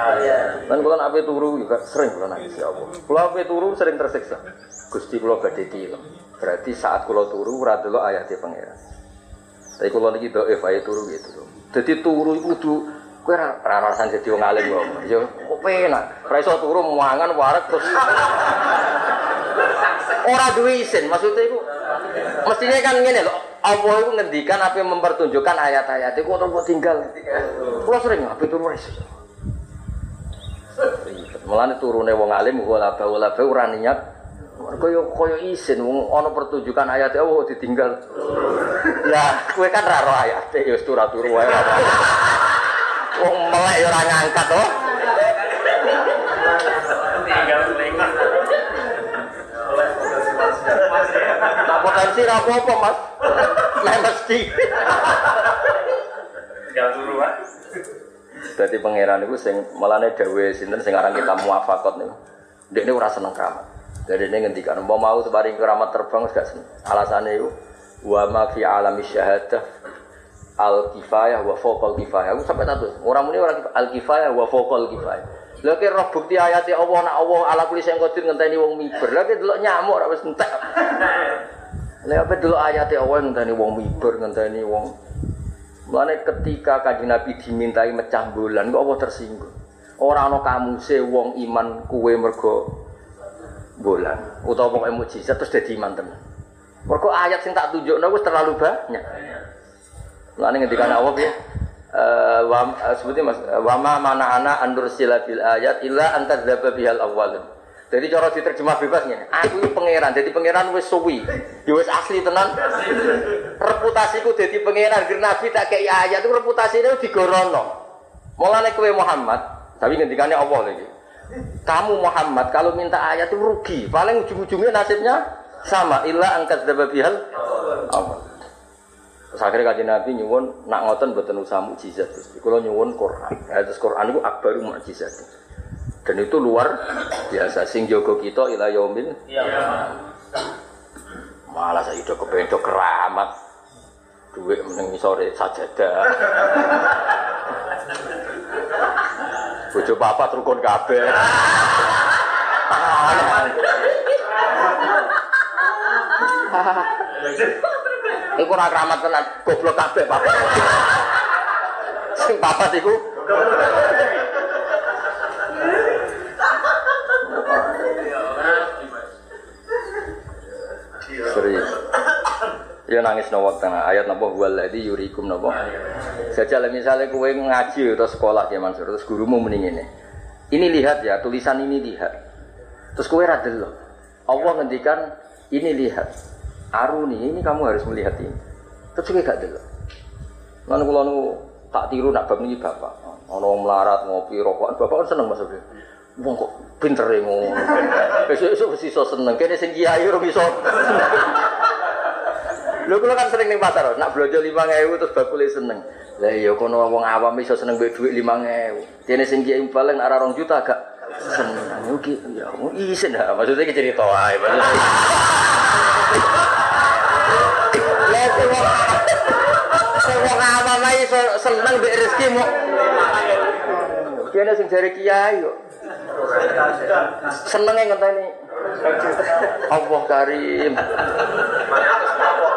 Dan kalau nabi turu juga sering kalau nangis ya Allah. Kalau nabi turu sering tersiksa. Gusti kula badhe tilem. Berarti saat kula turu ora delok ayate pangeran. Tapi kalau niki dhaif ae turu gitu. Jadi turu iku kudu kowe ora ora rasane dadi wong alim kok. Yo kok penak. Ora iso turu mangan wareg terus ora duwe isin. Maksudnya iku mestinya kan ngene lho. Allah itu ngendikan apa mempertunjukkan ayat-ayat itu kok mau tinggal. Kulo sering apa turu wis. Mulane turune wong alim wala ba wala ba ora niat kaya kaya isin wong ana pertunjukan ayat Allah ditinggal. Ya, kowe kan ra ro ayat ya wis turu-turu wae. Wong melek ya ora ngangkat to. Ra apa-apa, Mas. Nek mesti. tinggal dulu pak Dadi pangeran iku sing malane dawuh sinten sing aran kita muafakot niku. Dekne ora seneng keramat. Jadi ini ngendikan, mau mau sebaring keramat terbang gak seneng. Alasannya itu, wa ma fi alami syahadah al kifayah wa fokal kifayah. Aku sampai tahu, orang ini orang al kifayah wa fokal kifayah. Lagi roh bukti ayatnya Allah, nak Allah ala kulis yang kodir ngenteni wong miber. Lagi dulu nyamuk, wis entek. Lagi apa dulu ayatnya Allah ngenteni wong miber, ngenteni wong. Mulane ketika kanjeng Nabi dimintai mecah bulan, kok Allah tersinggung. Ana kamu se wong iman kuwe mergo bulan utawa pokoke mukjizat terus dadi iman tenan. Mergo ayat sing tak tunjukno wis terlalu banyak. Mulane ngendikan Allah eh, sebutin Mas eh, wa ma mana ana andur sila bil ayat illa antadzaba bihal awwalun. Jadi cara diterjemah bebas ngene. Aku iki pangeran, jadi pangeran wis suwi. Ya wis asli tenan. Reputasiku dadi pangeran, ger nabi tak kei ayat itu reputasine digorono. Mulane kowe Muhammad, tapi ngendikannya Allah lagi. Kamu Muhammad kalau minta ayat itu rugi, paling ujung-ujungnya nasibnya sama. Illa angkat dababihal Allah. Terus akhirnya kajian Nabi nyuwun nak ngoten buatan usaha mukjizat. Kalau nyuwun Quran, ya, terus Quran itu akbaru mukjizat. Dan itu luar biasa. Sing jogo kita ila yaumil. Malah saya udah kepentok keramat. Duit meneng sore sajadah. Bojo papat rukun kabeh. Iku ora keramat tenan, goblok kabeh papat. Sing papat iku Ya nangis no waktu ayat napa waladhi yurikum napa. Saja misalnya kue ngaji atau sekolah ya Mansur, terus gurumu mending ini. Ini lihat ya, tulisan ini lihat. Terus kue radel loh. Allah ngendikan ini lihat. Aruni ini kamu harus melihat ini. Terus kue gak delok. Lalu kalau nu tak tiru nak bab ini bapak. Ono melarat ngopi rokokan bapak kan seneng maksudnya. Wong kok pinter ya ngono. Besok-besok iso seneng. Kene sing kiai iso. Lho kula kan sering ning pasar, nak belanja 5000 terus bakule seneng. Lah iya kono wong awam iso seneng mbek dhuwit 5000. Dene sing kiai balen ora 2 juta gak seneng. Yo ki ya isin ha, maksudnya ki cerita wae maksudnya. Lah sing wong awam ae iso seneng mbek rezeki mo. Kene sing jare kiai kok. Senenge ngenteni. Allah Karim.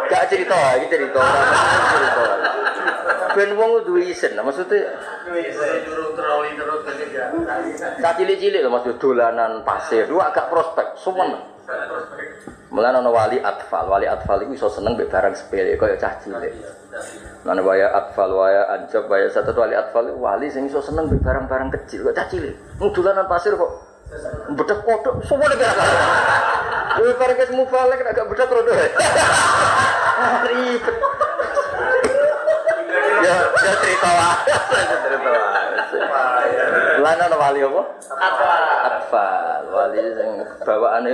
Gak cerita, iki cerita. cerita. Ben wong duwe isin, maksudnya tak cilik-cilik lho Mas dolanan pasir, lu agak prospek, sumen. Mulane ana wali atfal, wali atfal iku iso seneng mbek barang sepele kaya cah cilik. Lan waya atfal waya anjab waya satu wali atfal wali sing iso seneng mbek barang-barang kecil kaya cah cilik. Wong dolanan pasir kok bedek kodok semua negara. Lu barang kes mufalek agak bedek rodo. Ribet. Ya, ya cerita cerita lah. Lan ana wali apa? Atfal. Wali sing bawaane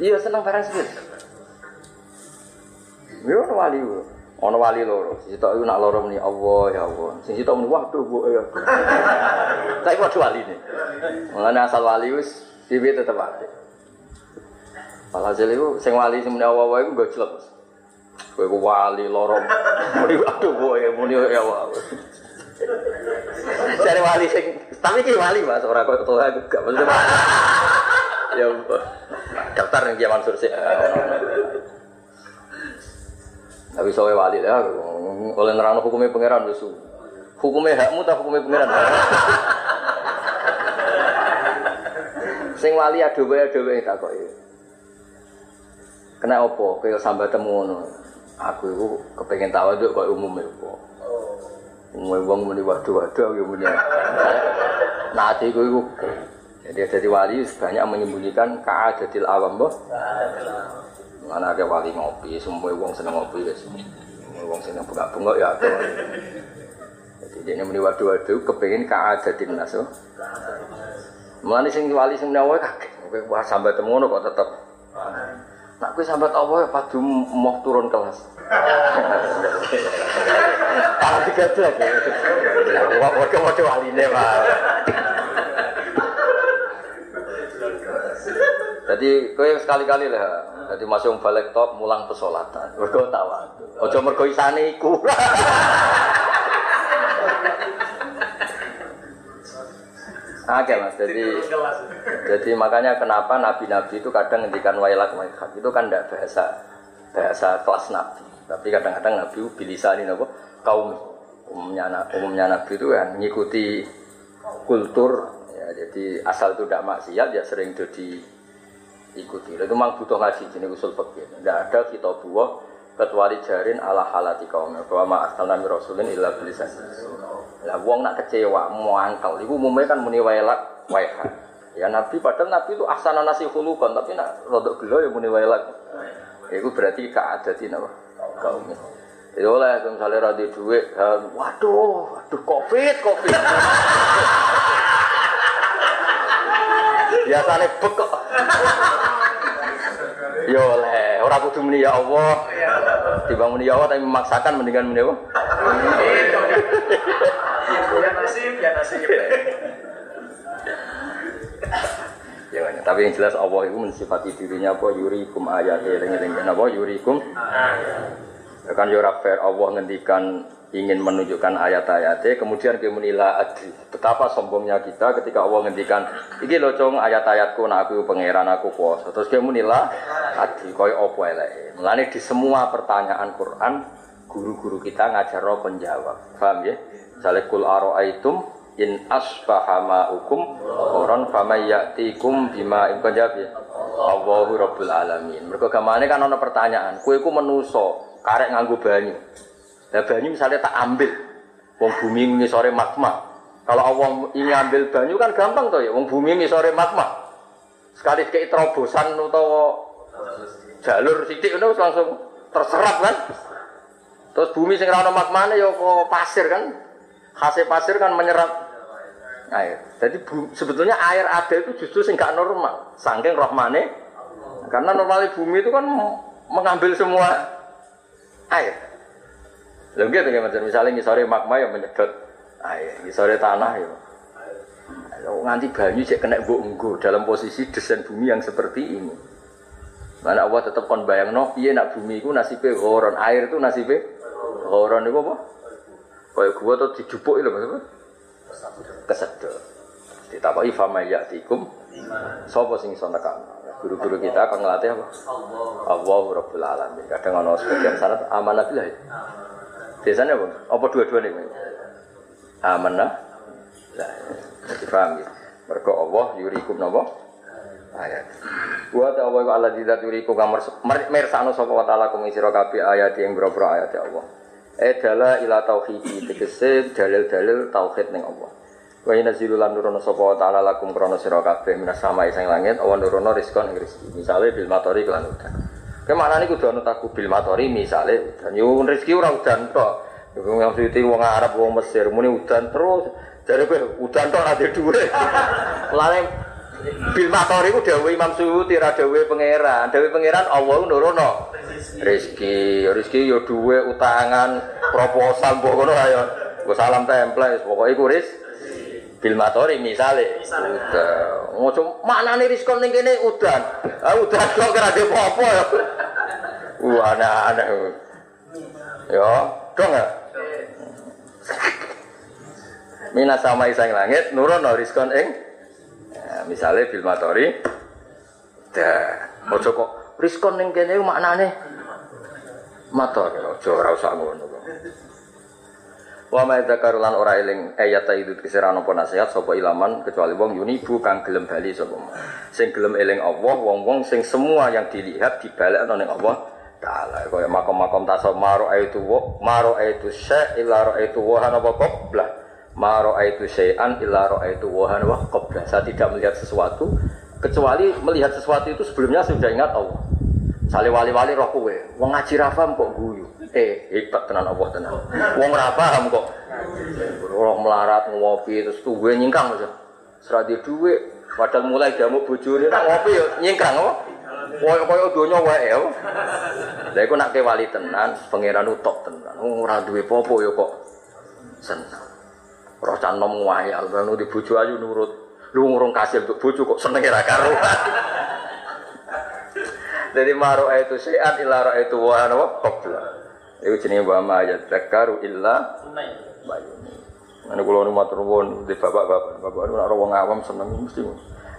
Iya seneng barang sepil. Yo wali yo. Ono wali loro. Sitok iku nak loro muni Allah ya Allah. Sing sitok muni waduh bu ya. Tapi waduh wali ne. Mulane asal wali wis piye tetep apik. Walhasil itu sing wali sing muni awa-awa iku gojlok. Kowe ku wali loro. Muni aduh kowe muni ya Allah. Cari wali sing tapi ki wali Mas ora ketua aku gak maksudnya. Ya Allah. Daftar ning Kiai Mansur. Tapi sowe wali ya, oleh nerangno hukumnya pangeran wis. Hukumnya hakmu tak hukumnya pangeran. Sing wali adowe-adowe takoki. Kena apa? Kaya sambat temu ngono. Aku iku kepengin tawaduk kok umume apa. Umume wong muni waduh-waduh ya muni. Nah, atiku iku jadi jadi wali banyak menyembunyikan keadatil awam boh. Mana ada wali ngopi, semua wong seneng ngopi guys. Semua wong seneng bunga-bunga ya ada. Jadi dia muni waduh-waduh kepengin keadatin nas. Oh. Mulane sing wali sing nyawa kaget. Kowe wah sambat temono kok tetep. Nak kowe sambat apa padu mau turun kelas. Kalau digadah ya. Wah, warga mau waline, Pak. Jadi kowe sekali-kali lah. Jadi masuk balik top mulang pesolatan. Mergo tawa. Ojo mergo isane iku. Oke mas, jadi jadi makanya kenapa nabi-nabi itu kadang ngendikan wailak wailak itu kan tidak bahasa bahasa kelas nabi, tapi kadang-kadang nabi bilisani nopo kaum. Umumnya umumnya nabi itu kan mengikuti kultur. Ya jadi asal itu tidak maksiat ya sering jadi ikuti itu memang butuh ngaji jenis usul fikih tidak ada kita buah kecuali jarin ala halati kaum bahwa ma arsalna rasulin illa bilisan lah wong nak kecewa, mau angkel, iku umumnya kan muni wailak, waiha. Ya Nabi padahal Nabi itu asana nasi hulukan, tapi nak rodok gelo ya muni wailak. Itu berarti keadatin apa? Kaumnya. Jadi oleh misalnya radi duit, waduh, waduh covid, covid. Biasanya bekok. Ya oleh, orang kudu muni ya Allah. Tiba muni ya Allah tapi memaksakan mendingan muni apa? Ya nasib, ya nasib. Ya, tapi yang jelas Allah itu mensifati dirinya apa yurikum ayat eling-eling apa yurikum ya kan yura fair. Allah ngendikan ingin menunjukkan ayat-ayatnya kemudian dia menilai adri. Betapa sombongnya kita ketika Allah ngendikan iki lho cong ayat-ayatku nak aku pangeran aku kuasa. Terus dia menilai adri koyo apa elek? Mulane di semua pertanyaan Quran guru-guru kita ngajar roh penjawab. Paham ya? Misalnya kul aro'aitum in asbaha ma'ukum koron fama ya'tikum bima im jawab ya? Allahu Rabbul Alamin. Mereka gamane kan ada pertanyaan. Kue ku menuso karek nganggo banyu Nah banyu misalnya tak ambil, wong bumi ngisore magma. Kalau Allah ingin ambil banyu kan gampang tuh ya, wong bumi ngisore magma. Sekali kayak terobosan atau jalur sidik itu langsung terserap kan. Terus bumi sing ora magmane ya kok pasir kan. Hasil pasir kan menyerap air. Jadi sebetulnya air ada itu justru sing gak normal. Saking rohmane. Karena normalnya bumi itu kan mengambil semua air. Lha gitu kan misalnya ngisore magma yang menyedot air, ngisore tanah ya. Kalau nganti banyu cek kena mbok enggo dalam posisi desain bumi yang seperti ini. Mana Allah tetap kon bayang no, iya nak bumi itu nasibnya goron, air itu nasibnya goron itu apa? Kayak gua tuh dijupuk itu maksudnya? Kesedot. Ditapai fama yatikum, sopo sing iso Guru-guru kita akan ngelatih apa? Allah Rabbul Alamin. Kadang ono sebagian sanad amanah bilah ya. Biasanya apa? Apa dua-dua nih? Amanah. Lah, jadi paham ya. Mereka Allah yurikum napa? Ayat. Wa ta Allah Allah tidak yurikum kamar mersano sapa wa taala kum sira ayat yang boro-boro ayat ya Allah. Edala ila tauhid tegese dalil-dalil tauhid ning Allah. Wa inna zilulan nurono wa taala lakum krono sira kabeh minas sama isang langit awan nurono rizqon ing rezeki. Misale bil matori kelan udan. Ke mana nih kudu bil matori misale udan. Yo rezeki ora udan tok. Yo maksudnya wong Arab wong Mesir muni udan terus. Jadi kowe udan tok ora dhuwit. Mulane bil matori ku dawuh Imam Suyuti ra dawuh pangeran. Dawuh pangeran Allah nurono rezeki. Rezeki yo dhuwit utangan proposal mbok ngono. Gue salam template, pokoknya iku ris bil matori misale. Udah. Ngono maknane riskon ning kene udan. Ah udan kok kira de apa ya. Wah aneh-aneh. Ya, dong ya. Mina sama isang langit nurun no riskon ing ya, misalnya bil matori dah ojo kok riskon ning kene maknane motor ojo ora usah ngono Wa ma dzakar lan ora eling ayat itu kisiran apa nasihat sapa ilaman kecuali wong yunibu kang gelem bali sapa. Sing gelem eling Allah wong-wong sing semua yang dilihat dibalekno ning Allah taala kaya makom-makom tasawuf maro itu wa maro itu syai illa ra itu wa apa qabla maro itu syai'an illa ra itu wa wa qabla saya tidak melihat sesuatu kecuali melihat sesuatu itu sebelumnya sudah ingat Allah. Sale wali-wali roh kowe, wong ngaji rafam kok guyu eh hebat tenan Allah tenan. Wong ora paham kok. Ora melarat ngopi terus tuwe nyingkang. Serah di duwe padahal mulai jamu bojone nak ngopi yo nyingkang apa? Koyo donya wae ya. Lah iku nak wali tenan, pangeran utok tenan. Ora duwe popo yo kok seneng. Roh canom wayal, ngono di bojo ayu nurut. Lu ngurung kasih untuk bojo kok seneng ra karo. Jadi maro itu sehat ilara itu wahana wa Iku jenenge wa ma ya dzakaru illa bayuni. Ana kula nu matur nuwun di bapak-bapak, bapak nu ora wong awam seneng mesti.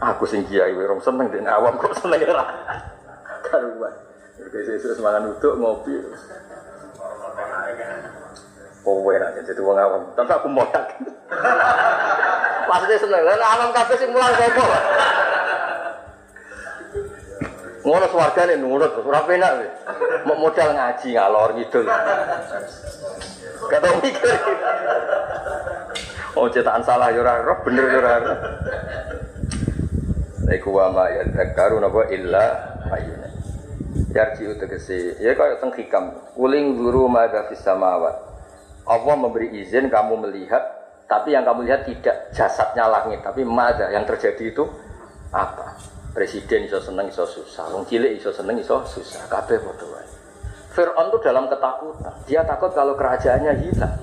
Aku sing kiai wae seneng den awam kok seneng ora. Karuan. Terus semangan uduk ngopi. Kowe nak jadi wong awam, tapi aku modal. Pasti seneng. Awam kabeh sing mulang sapa? Ngono swargane nurut, ora penak kowe. Mau modal ngaji ngalor ngidul. Kata mikir. Oh cetakan salah ya roh bener ya ora. Iku wa ma dzakaru napa illa ayyuna. Yarji utegese ya kaya teng hikam. Kuling guru madza fis samawat. Allah memberi izin kamu melihat tapi yang kamu lihat tidak jasadnya langit tapi madza yang terjadi itu apa? Presiden iso seneng iso susah, wong cilik iso seneng iso susah, kabeh padha wae. Fir'aun itu dalam ketakutan. Dia takut kalau kerajaannya hilang.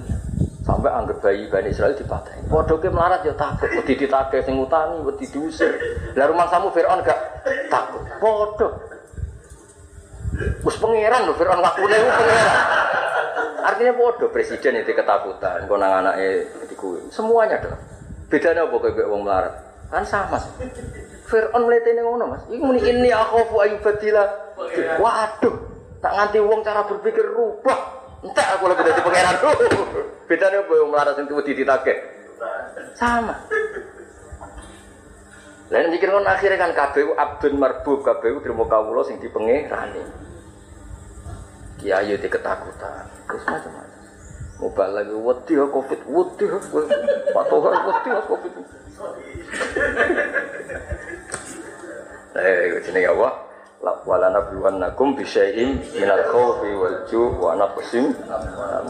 Sampai anggap bayi Bani Israel dipatahin. Ke melarat ya takut, wedi ditagih sing utangi, wedi diusir. Lah rumah samu Fir'aun gak takut. Padha. Wis pangeran lho Fir'aun wakune ku pangeran. Artinya bodoh presiden itu ketakutan, konang anaknya dikuwi. Semuanya dong. Bedanya apa kayak wong melarat? Kan sama sih. Fir'aun mletene ngono Mas. Iku muni ini akhafu ayyubadila. Waduh, tak nganti wong cara berpikir rubah. Entek aku lebih dari pangeran. Bedane apa wong melarat sing wedi ditagih? Sama. Lah nek mikir ngono akhire kan kabeh abdun marbub, kabeh trimo kawula sing dipengerani. Kiai di ketakutan. Terus macam-macam. Mobile lagi wedi covid, wedi patokan wedi covid. Eh, jenenge apa? Wala nabluwannakum bisyai'in minal khawfi wal ju' wa naqsim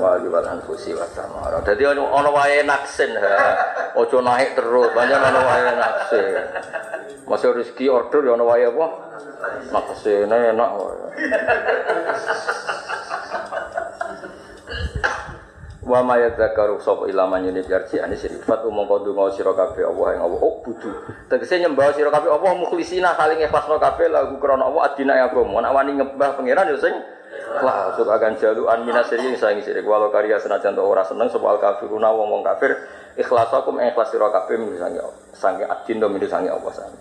wa wal anfusi wa samara. Dadi ana wae naksin. Aja naik terus, banyak ana wae naksin. Masih rezeki order ya ana wae apa? Naksin enak wae. Wa ma yadzakaru sapa ilama nyuni yarji ani sifat umum kodu mau sira kabeh Allah yang Allah. Oh budu tegese nyembah sira kabeh Allah mukhlisina saling ikhlasno kabeh lagu krana Allah adina ya agama. Nek wani nyembah pangeran yo sing lah sok akan jaluan minasiri saing sirik walau karya senajan to ora seneng sapa kafiruna wong wong kafir ikhlasakum ikhlas sira kabeh misange sange adin do misange Allah sange.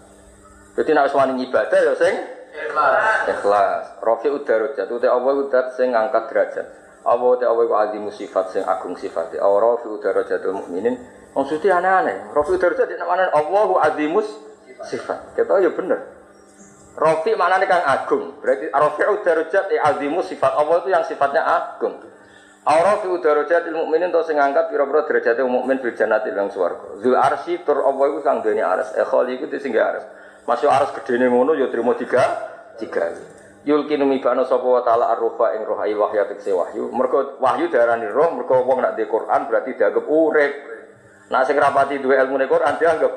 Dadi nek wani ibadah yo sing ikhlas. Ikhlas. Rafi udarajat uta Allah udat sing ngangkat derajat Allah te Allah iku azimu sifat sing agung sifat. Allah fi darajatul mukminin. Maksudnya aneh-aneh. Rafi nek mana Allahu azimus sifat. Kita ya bener. Rafi mana kang agung. Berarti rafi'u darajat ya azimu sifat. Allah itu yang sifatnya agung. Allah fi darajatil mukminin to sing angkat pira-pira derajate mukmin bil jannati lang swarga. Zul arsy tur Allah iku kang duweni arsy. E khali iku sing arsy. Masuk arsy gedene ngono ya trimo tiga tiga yulkinu mibano sapa wa taala arrufa ing roh ayi wahyu tekse wahyu. Mergo wahyu darani roh mergo wong nak di Quran berarti dianggap urip. Nah sing rapati duwe ilmu Quran dianggap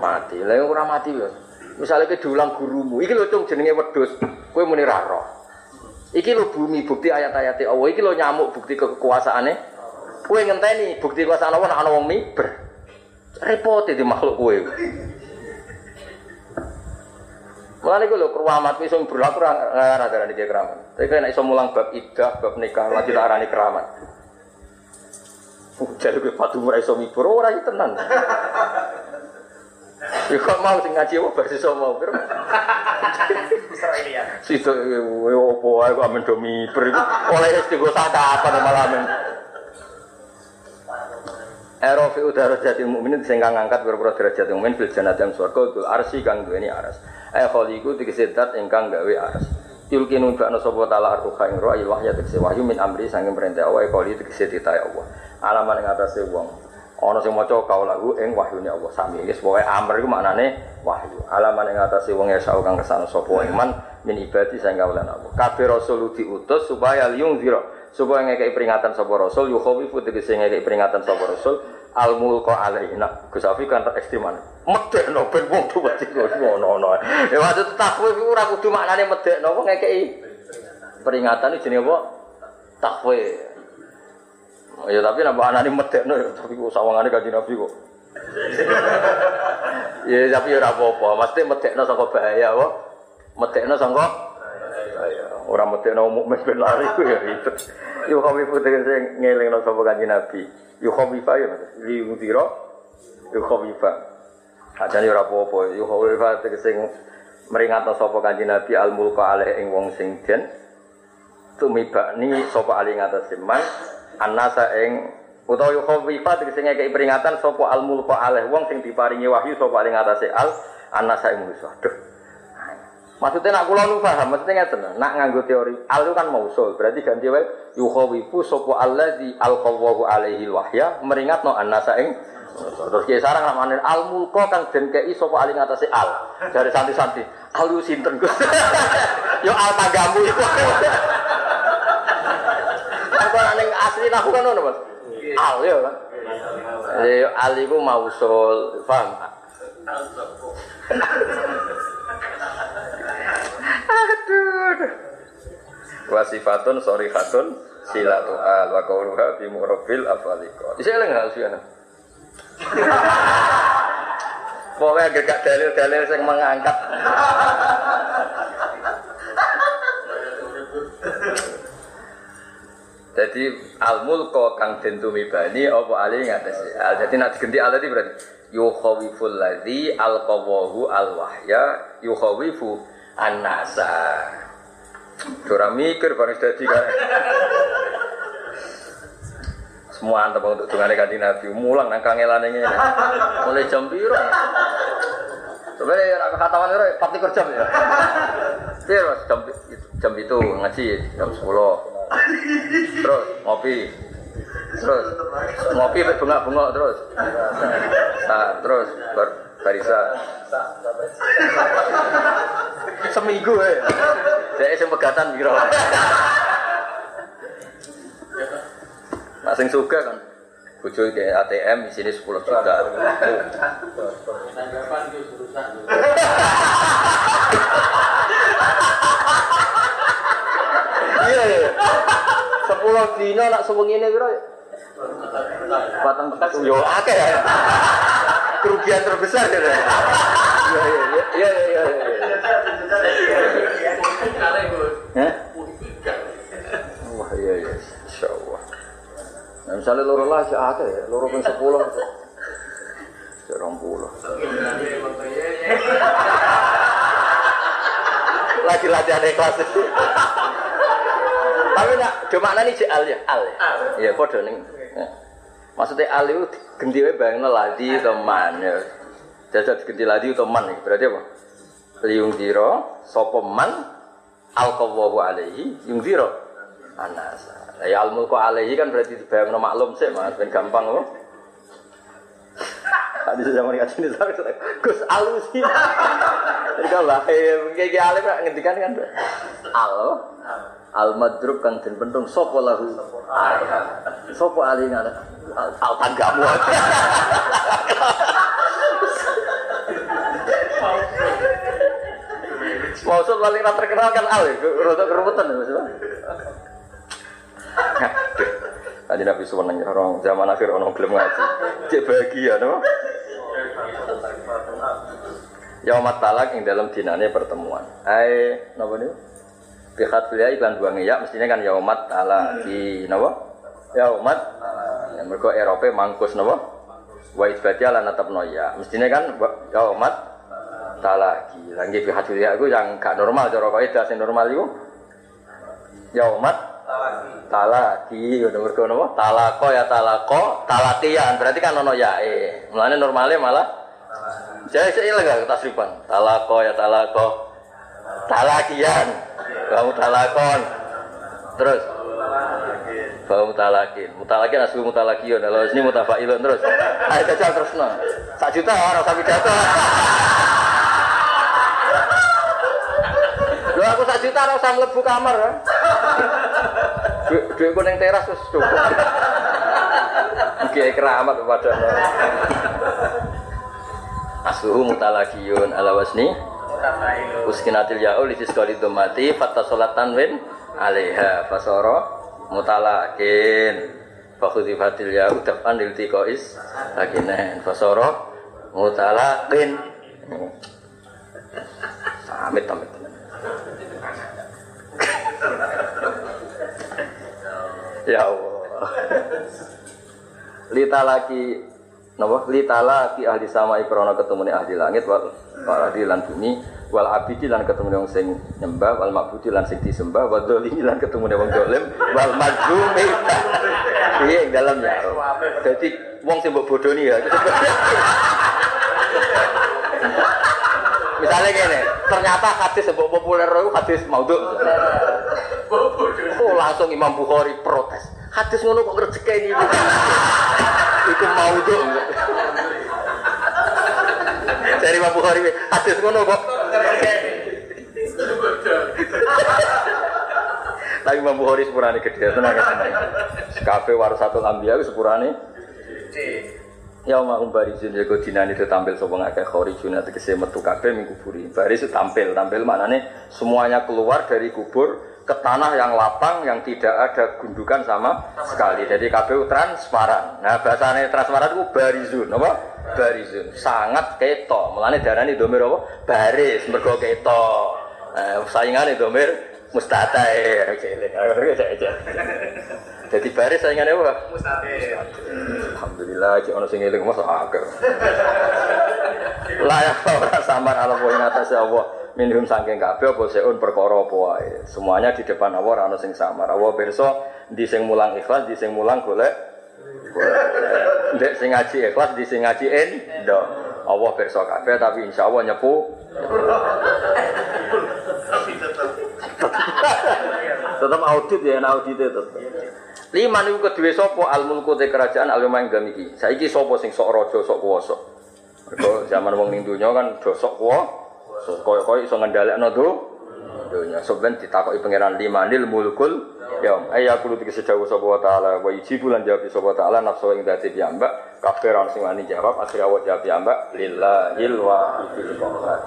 mati. Lha ora mati lho misalnya ke diulang gurumu iki lho cung jenenge wedhus kowe muni iki lho bumi bukti ayat-ayat Allah. Iki lho nyamuk bukti kekuasaane. Kowe ngenteni bukti kekuasaan Allah ana wong miber repot di makhluk kowe Mulane iku lho keramat iso berlaku ora darani keramat. Tapi kan iso mulang bab idah, bab nikah lagi tak arani keramat. Jadi gue padu ora iso mibur ora iki tenan. Ya kok mau sing ngaji apa bar iso mau piro. Israelian. Situ opo ae kok amen do mibur iku oleh istigo apa malah men. Erofi udara jati mukminin sing kang ngangkat berpura derajat mukmin fil jannati yang swarga tul arsi kang duweni aras. Eh khaliku tegese zat ingkang gawe aras. Tilki nunjukno sapa taala arruha ing roh wahya tegese wahyu min amri sanging perintah Allah kali tegese titahe Allah. Alaman ing atase wong. Ana sing maca kaulahu ing wahyune Allah sami. Wis pokoke amr iku maknane wahyu. Alaman ing atase wong ya kang ke sana sapa iman min ibadi sing kawulan Allah. Kabeh rasul diutus supaya liung zira supaya ngekei peringatan sapa rasul yukhawifu tegese ngekei peringatan sapa rasul al mulqa alaina Gus Afi kan tak ekstreman medekno ben wong tuwa ngono ngono. Ya maksud takwif iku ora kudu maknane medekno. Wong ngekei peringatan jenenge apa? Takwif. Ya tapi nambah anane medekno ya tapi kok sawangane kanjeng Nabi kok. Ya tapi ora apa-apa. Mesti medekno saka bahaya apa? Medekno saka Mesti mau mukmin ben lari ku ya ribet. Yo kami putih sing ngelingno sapa kanjeng Nabi. Yo khawifa ya li mudira. Yo khawifa. Ajane ora apa-apa. Yo khawifa tegese meringatno sapa kanjeng Nabi al mulka alih ing wong sing den tumibani sapa ali ngatas man anasa ing utawa yo khawifa tegese ngekeki peringatan sapa al mulka alih wong sing diparingi wahyu sapa ali ngatas al anasa ing musuh. Aduh. Maksudnya nak kula nu paham, maksudnya ngeten. Nak nganggo teori al itu kan mausul, berarti ganti wae yukhawifu sapa allazi alqawahu alaihi wahya meringatno annasa ing Terus kiai sarang namanya al mulko kang den kei sapa ali ngatasé al. Dari santi-santi. Al lu sinten Gus? Yo al itu. Apa ning asli aku kan ngono, Mas. Al yo kan. Yo al iku mausul, paham? Aduh. Wasifatun sorifatun silatu al wa qauluha bi murabil afalika. Isa eling hal sih Pokoknya gak dalil-dalil yang mengangkat. Jadi al mulko kang den tumibani apa ali ngatasi al. Jadi nak diganti al tadi berarti yukhawiful ladzi al qawahu al wahya yukhawifu anasa. Ora mikir bareng dadi kan. Semua antep untuk dungane kanjeng Nabi mulang nang kangelane ngene. Mulai jam piro? Sebenarnya ora khatawan ora pati kerja ya. Mas jam jam itu ngaji jam 10. Terus ngopi. Terus ngopi bengak-bengok terus. Nah, terus bar barisa. Seminggu ya. Saya sing pegatan piro. Nah, sing suka kan bojo ke ATM di sini 10 juta. Iya iya. Sepuluh dino nak sewengi ini biro. Batang bekas yo akeh ya. Kerugian terbesar ya. Iya iya iya iya iya. Wah iya iya. Insyaallah. Nah, misalnya loro lah sih akeh ya, loro pun sepuluh. Serong puluh. Lagi latihan ikhlas itu. Tapi nak do maknane jek al ya, al. Ya? Iya, padha ning. Ya. Maksudnya al itu ganti wae bayangno ladi teman ya. Jajal diganti ladi teman. Berarti apa? Liung diro sapa man alqawahu alaihi yung diro anas. Ya al mulku alaihi kan berarti dibayangno maklum sih Mas, ben gampang loh. Tadi saya mau ngaji ini, Gus alusi. Jadi lahir, kayak alim ngendikan kan, al, al madrub kang den pentung sapa lahu. Sapa ali ngene, al tanggamu. Maksud paling terkenal kan al, rotok keruwetan ya maksudnya. Tadi Nabi Suwan orang zaman akhir orang belum ngaji. Cek bahagia, no? Yaumat talak ing dalam dinane pertemuan. Ai napa niku? Bihat kuliah iklan buang ya mestinya kan yaumat talak di napa? Yaumat ya mergo Eropa mangkus napa? Wa isbati ala natapno ya. Mestinya kan yaumat talaki. Lagi bihat kuliah itu yang gak normal cara kaidah sing normal iku yaumat talaki udah mergo napa? Talako ya talako, talatian berarti kan ono yae. Mulane normalnya malah saya saya enggak tasripan. Talako ya talako. Talakian. Kamu talakon. Terus Bau mutalakin, mutalakin asli mutalakion. Kalau ini mutafailun terus. Ayo jajal terus no. Sak juta orang sapi jatuh. Lo aku sak juta orang usah mlebu kamar. ya. Duit duitku ning teras wis cukup. Kiai keramat padahal. Asuhu mutalakiyun ala wasni uskinatil yaul isi sekali domati fatta solatan win alaiha fasoro mutalakin. Fakhudifatil yaul dafan lil tikois lakinen fasoro mutalakin. Amit amit. Ya Allah. Lita lagi ahli sama ikrona ketemu ahli langit wal wal ahli lan bumi wal abidi lan ketemu wong sing nyembah wal mabudi lan sing disembah wal dzalimi lan ketemu wong dolim wal mazlumi. Iya ing dalam ya? Jadi wong sing mbok bodoni ya. Misalnya gini ternyata hadis sebab populer itu hadis maudhu. Oh langsung Imam Bukhari protes. Hadis ngono kok rezeki ini? Itu maudhu dari Imam Bukhari. Hadis ngono kok tapi Imam Bukhari sepurane gede tenang tenang kafe warasatul anbiya ku sepurane. Ya ma umbarizun ya dinani itu tampil sapa ngakeh kharijun tegese metu kabeh ming kuburi. Baris itu tampil, tampil maknane semuanya keluar dari kubur ke tanah yang lapang yang tidak ada gundukan sama sekali. Jadi kabeh transparan. Nah, bahasane transparan itu barizun, apa? Barizun. Sangat keto. Mulane darani domir apa? Baris mergo keto. Nah, saingane domir mustatair. Jadi baris saingannya apa? Mustahil. Alhamdulillah, cik ono sing eling masa akeh. Lah ya ora samar ala poin atas Allah. Minhum saking kabeh apa seun perkara apa wae. Semuanya di depan Allah ora ono sing samar. Allah pirsa di sing mulang ikhlas, di sing mulang golek. Ndek sing ngaji ikhlas, di sing ngaji endo. Allah pirsa kabeh tapi insya Allah nyepu. tetap audit ya, audit tetap. Lima niku kedua sopo al mulku te kerajaan al yang gamiki. Saiki sopo sing sok rojo sok kuwasa. Mergo zaman wong ning donya kan do sok kuwasa. Koyo-koyo iso ngendhalekno do donya. Soben ditakoki pangeran lima nil mulkul yaum. Ayya kulo tiga sejauh sopo wa taala wa yujibu lan jawab sopo taala nafsu ing dadi piyambak. Kabeh ora sing wani jawab akhire awak jawab piyambak lillahil wahidil qahhar.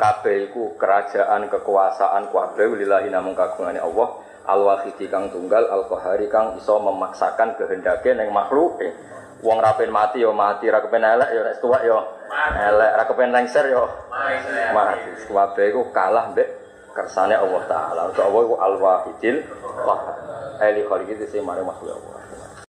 Kabeh kerajaan kekuasaan kabeh lillahi namung kagungane Allah. al-wahidi kang tunggal al-qahari kang iso memaksakan kehendake ning makhluke wong rapen mati yo mati. Ra kepen elek yo nek tuwek yo elek. Ra kepen lengser yo mati. kabeh iku kalah mbek kersane Allah taala. Allah iku al-wahidil qahar eli khaliqi sing mari makhluk Allah